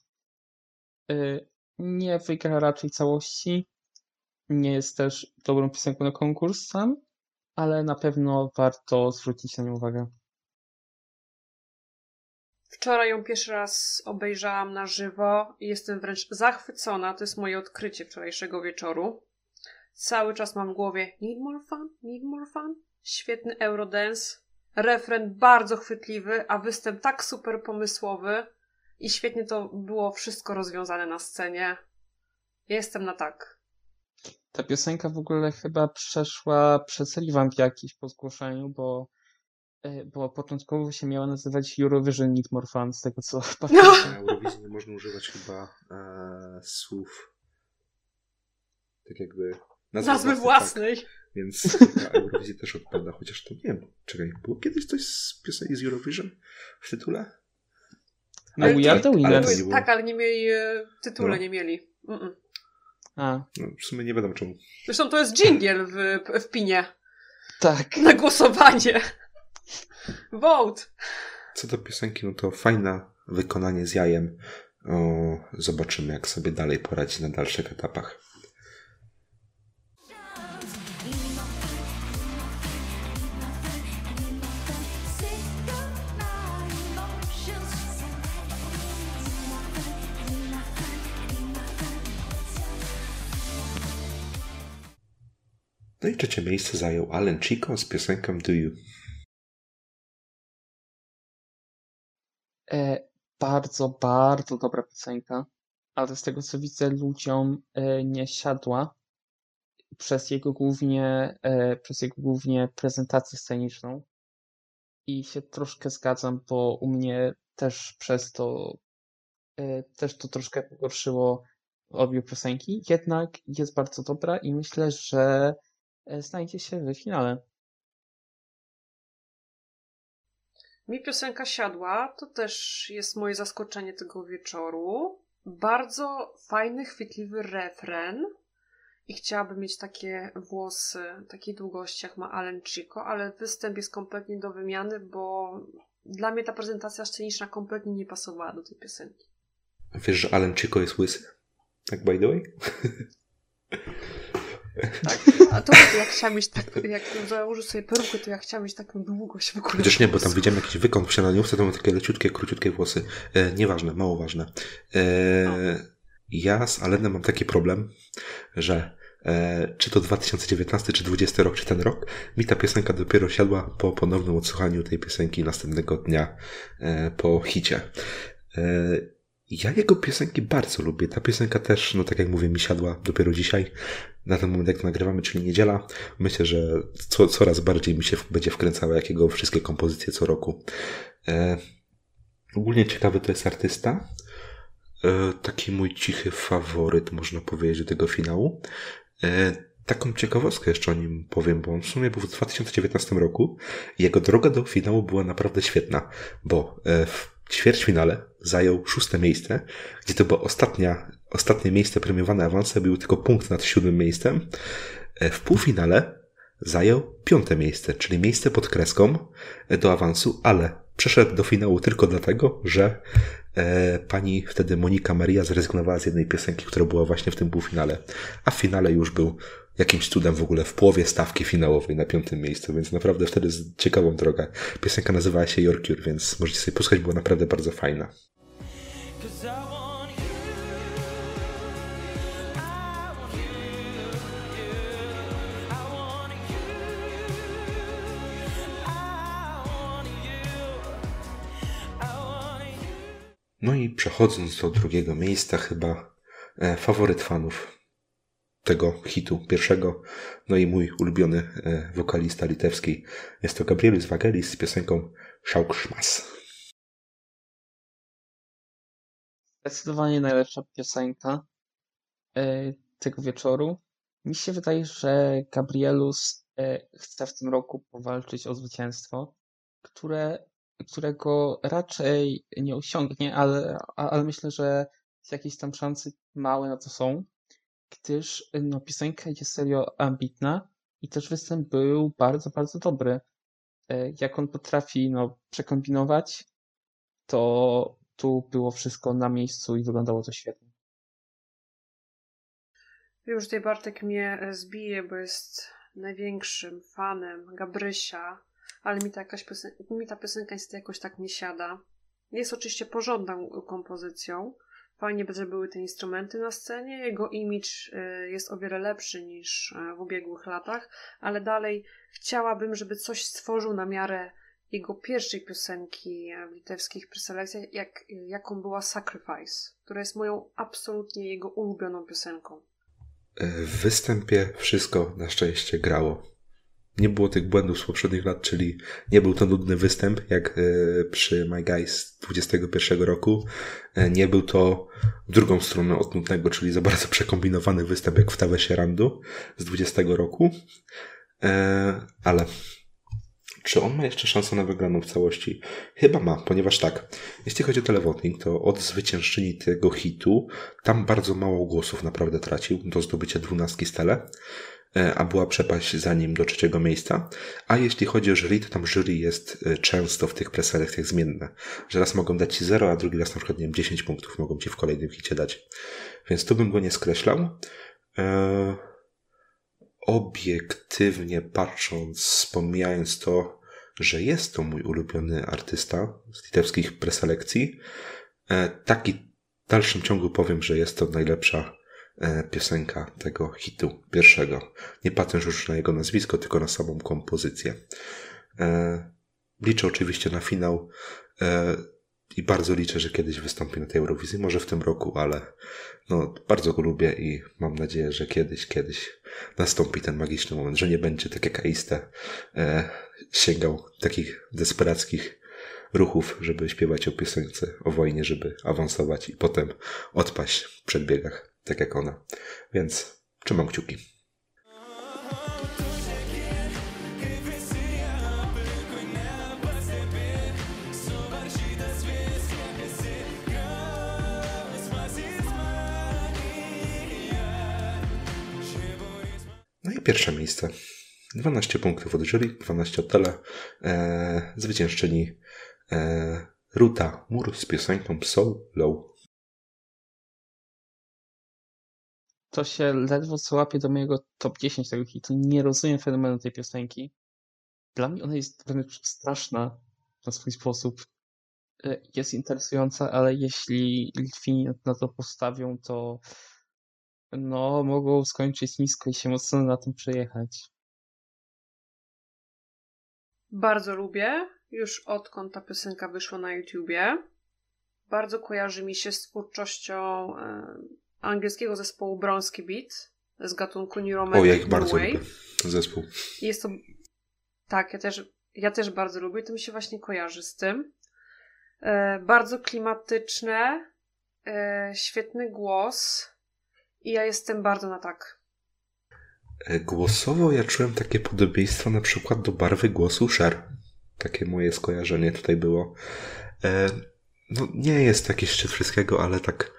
Nie wygra raczej całości. Nie jest też dobrą piosenką na konkurs sam, ale na pewno warto zwrócić na nią uwagę. Wczoraj ją pierwszy raz obejrzałam na żywo i jestem wręcz zachwycona. To jest moje odkrycie wczorajszego wieczoru. Cały czas mam w głowie Need more fun, need more fun. Świetny Eurodance. Refren bardzo chwytliwy, a występ tak super pomysłowy. I świetnie to było wszystko rozwiązane na scenie. Jestem na tak. Ta piosenka w ogóle chyba przeszła przez rewamp jakiś po zgłoszeniu, bo, e, bo początkowo się miała nazywać Eurovision Need More Fun, z tego co [LAUGHS] pamiętam. Na Eurowizji nie można używać chyba e, słów tak jakby nazwy, Nazwy własnej, własnej. Tak, więc na [LAUGHS] Eurowizji też odpada, chociaż to nie wiem. Czekaj, było kiedyś coś z piosenki z Eurovision w tytule? No Ale We Are The ale to Winners. Tak, ale nie mieli e, tytule, No. nie mieli. Mm-mm. A, No, w sumie nie wiadomo czemu. Zresztą to jest dżingiel w, w pinie. tak. Na głosowanie. Vote. Co do piosenki, no to fajne wykonanie z jajem. O, zobaczymy, jak sobie dalej poradzi na dalszych etapach. No i trzecie miejsce zajął Alan Chico z piosenką Do You. E, bardzo, bardzo dobra piosenka, ale z tego co widzę ludziom e, nie siadła przez jego głównie, e, przez jego głównie prezentację sceniczną i się troszkę zgadzam, bo u mnie też przez to e, też to troszkę pogorszyło obie piosenki, jednak jest bardzo dobra i myślę, że znajdzie się w finale. Mi piosenka siadła, to też jest moje zaskoczenie tego wieczoru. Bardzo fajny, chwytliwy refren. I chciałabym mieć takie włosy, takiej długości jak ma Alan Chico, ale występ jest kompletnie do wymiany, bo dla mnie ta prezentacja sceniczna kompletnie nie pasowała do tej piosenki. Wiesz, że Alan Chico jest łysy? Tak by the way? Tak, [LAUGHS] a to jak chciałam mieć tak, jak założę sobie perukę, to ja chciałam mieć taką długość w ogóle. Chociaż nie, bo tam widziałem jakiś wykon w śniadaniówce, to mam takie leciutkie, króciutkie włosy. E, nieważne, mało ważne. E, ja z Alenem mam taki problem, że e, czy to 2019, czy 20 rok, czy ten rok, mi ta piosenka dopiero siadła po ponownym odsłuchaniu tej piosenki następnego dnia e, po hicie. E, ja jego piosenki bardzo lubię. Ta piosenka też, no tak jak mówię, mi siadła dopiero dzisiaj. Na ten moment, jak to nagrywamy, czyli niedziela. Myślę, że co, coraz bardziej mi się będzie wkręcała jakiego wszystkie kompozycje co roku. E, ogólnie ciekawy to jest artysta. E, taki mój cichy faworyt, można powiedzieć, do tego finału. E, taką ciekawostkę jeszcze o nim powiem, bo on w sumie był w 2019 roku. Jego droga do finału była naprawdę świetna, bo e, w ćwierćfinale zajął szóste miejsce, gdzie to było ostatnia, ostatnie miejsce premiowane awansem, był tylko punkt nad siódmym miejscem. E, W półfinale zajął piąte miejsce, czyli miejsce pod kreską do awansu, ale przeszedł do finału tylko dlatego, że e, pani wtedy Monika Maria zrezygnowała z jednej piosenki, która była właśnie w tym półfinale, a w finale już był jakimś cudem w ogóle w połowie stawki finałowej na piątym miejscu, więc naprawdę wtedy z ciekawą drogę. Piosenka nazywała się Your Cure, więc możecie sobie posłuchać, była naprawdę bardzo fajna. No i przechodząc do drugiego miejsca, chyba e, faworyt fanów tego hitu pierwszego, no i mój ulubiony e, wokalista litewski jest to Gabrielius Vagelis z piosenką Szaukšmas. Zdecydowanie najlepsza piosenka e, tego wieczoru. Mi się wydaje, że Gabrielus chce w tym roku powalczyć o zwycięstwo, które, którego raczej nie osiągnie, ale, ale myślę, że jakieś tam szanse małe na to są, gdyż no, piosenka jest serio ambitna i też występ był bardzo, bardzo dobry. E, Jak on potrafi no, przekombinować, to tu było wszystko na miejscu i wyglądało to świetnie. Wiem, że tutaj Bartek mnie e, zbije, bo jest największym fanem Gabrysia, ale mi ta, jakaś piosen- mi ta piosenka niestety jakoś tak nie siada. Jest oczywiście porządną kompozycją. Fajnie, że były te instrumenty na scenie. Jego image e, jest o wiele lepszy niż e, w ubiegłych latach, ale dalej chciałabym, żeby coś stworzył na miarę jego pierwszej piosenki e, w litewskich preselekcjach, jak, jaką była Sacrifice, która jest moją absolutnie jego ulubioną piosenką. W występie wszystko na szczęście grało. Nie było tych błędów z poprzednich lat, czyli nie był to nudny występ, jak e, przy My Guys z 21 roku. E, Nie był to drugą stronę od nudnego, czyli za bardzo [LAUGHS] przekombinowany występ, jak w Tavesie Randu z 20 roku. E, Ale czy on ma jeszcze szansę na wygraną w całości? Chyba ma, ponieważ tak, jeśli chodzi o televoting, to od zwyciężczyni tego hitu tam bardzo mało głosów naprawdę tracił do zdobycia dwunastki stele, a była przepaść za nim do trzeciego miejsca. A jeśli chodzi o jury, to tam jury jest e, często w tych preselekcjach zmienne. Że raz mogą dać ci 0, a drugi raz na przykład, nie wiem, 10 punktów mogą ci w kolejnym hicie dać. Więc tu bym go nie skreślał. E, obiektywnie patrząc, pomijając to, że jest to mój ulubiony artysta z litewskich preselekcji, e, taki w dalszym ciągu powiem, że jest to najlepsza e, piosenka tego hitu pierwszego. Nie patrząc już na jego nazwisko, tylko na samą kompozycję. E, Liczę oczywiście na finał e, i bardzo liczę, że kiedyś wystąpi na tej Eurowizji. Może w tym roku, ale no, bardzo go lubię i mam nadzieję, że kiedyś, kiedyś nastąpi ten magiczny moment, że nie będzie tak jak Aiste e, sięgał takich desperackich ruchów, żeby śpiewać o piosence, o wojnie, żeby awansować i potem odpaść w przedbiegach, tak jak ona. Więc trzymam kciuki. No i pierwsze miejsce. 12 punktów od jury, 12 od tele. E, zwyciężczyni e, Ruta Mur z piosenką So Low. To się ledwo co łapie do mojego top 10 tego hitu. Nie rozumiem fenomenu tej piosenki. Dla mnie ona jest wręcz straszna na swój sposób. E, Jest interesująca, ale jeśli Litwini na to postawią, to no, mogą skończyć nisko i się mocno na tym przejechać. Bardzo lubię, już odkąd ta piosenka wyszła na YouTubie. Bardzo kojarzy mi się z twórczością e, angielskiego zespołu Bronski Beat z gatunku New O, Romantic ja ich bardzo lubię. Zespół. I Jest to. Tak, ja też, ja też bardzo lubię. To mi się właśnie kojarzy z tym. E, bardzo klimatyczne, e, świetny głos. I ja jestem bardzo na tak. E, Głosowo ja czułem takie podobieństwo na przykład do barwy głosu Cher. Takie moje skojarzenie tutaj było. E, no, nie jest szczyt wszystkiego, ale tak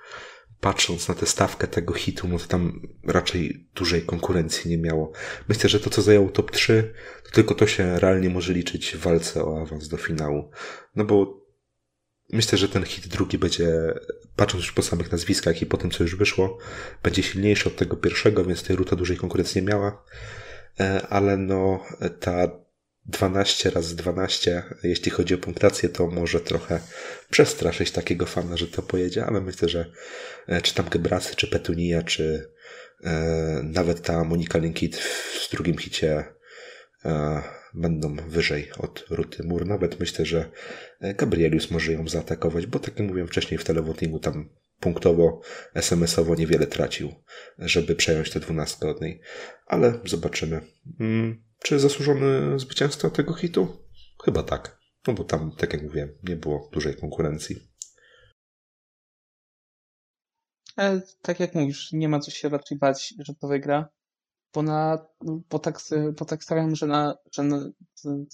patrząc na tę stawkę tego hitu, no to tam raczej dużej konkurencji nie miało. Myślę, że to, co zajęło top 3, to tylko to się realnie może liczyć w walce o awans do finału. No bo myślę, że ten hit drugi będzie, patrząc już po samych nazwiskach i po tym, co już wyszło, będzie silniejszy od tego pierwszego, więc tej ruta dużej konkurencji nie miała. E, Ale no, ta 12 razy 12, jeśli chodzi o punktację, to może trochę przestraszyć takiego fana, że to pojedzie, ale myślę, że e, czy tam Gebrasy, czy Petunia, czy e, nawet ta Monika Linkit w drugim hicie e, będą wyżej od Ruty Mur. Nawet myślę, że e, Gabrielius może ją zaatakować, bo tak jak mówiłem wcześniej w televotingu tam punktowo, SMS-owo niewiele tracił, żeby przejąć tę dwunastkę od niej. Ale zobaczymy. Mm, czy zasłużony zwycięzca tego hitu? Chyba tak. No bo tam, tak jak mówiłem, nie było dużej konkurencji. Ale tak jak mówisz, nie ma co się raczej bać, że to wygra. Bo, na, bo, tak, bo tak stawiam, że na, że na,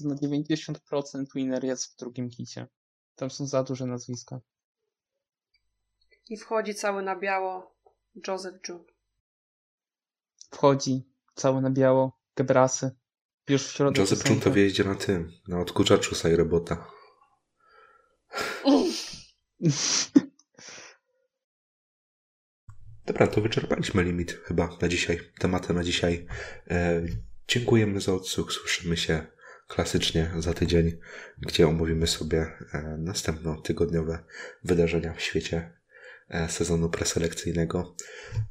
na 90% winner jest w drugim hicie. Tam są za duże nazwiska. I wchodzi cały na biało Joseph June. Wchodzi cały na biało, Gebrasy. Już w środku. Joseph June to wjeździe na tym, na odkurzaczu saj robota. [LAUGHS] Dobra, to wyczerpaliśmy limit chyba na dzisiaj, tematy na dzisiaj. E, dziękujemy za odsłuch, słyszymy się klasycznie za tydzień, gdzie omówimy sobie e, następnotygodniowe wydarzenia w świecie e, sezonu preselekcyjnego.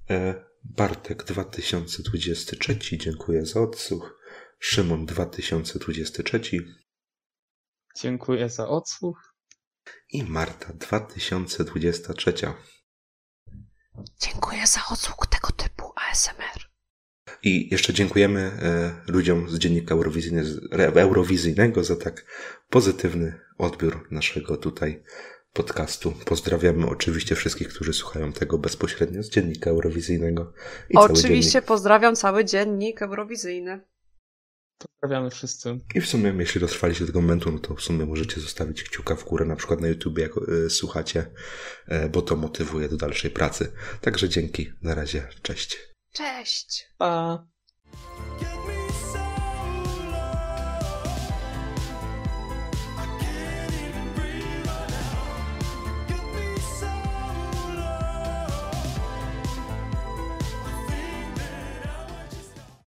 E, Bartek 2023, dziękuję za odsłuch. Szymon 2023 Dziękuję za odsłuch. i Marta 2023. Dziękuję za odsług tego typu ASMR. I jeszcze dziękujemy e, ludziom z dziennika Eurowizyjny- z- re- Eurowizyjnego za tak pozytywny odbiór naszego tutaj podcastu. Pozdrawiamy oczywiście wszystkich, którzy słuchają tego bezpośrednio z dziennika Eurowizyjnego. I cały Oczywiście dziennik. pozdrawiam cały dziennik eurowizyjny. Pozdrawiamy wszyscy. I w sumie, jeśli dotrwaliście do tego momentu, no to w sumie możecie zostawić kciuka w górę, na przykład na YouTube, jak e, słuchacie, e, bo to motywuje do dalszej pracy. Także dzięki, na razie, cześć. Cześć. Pa.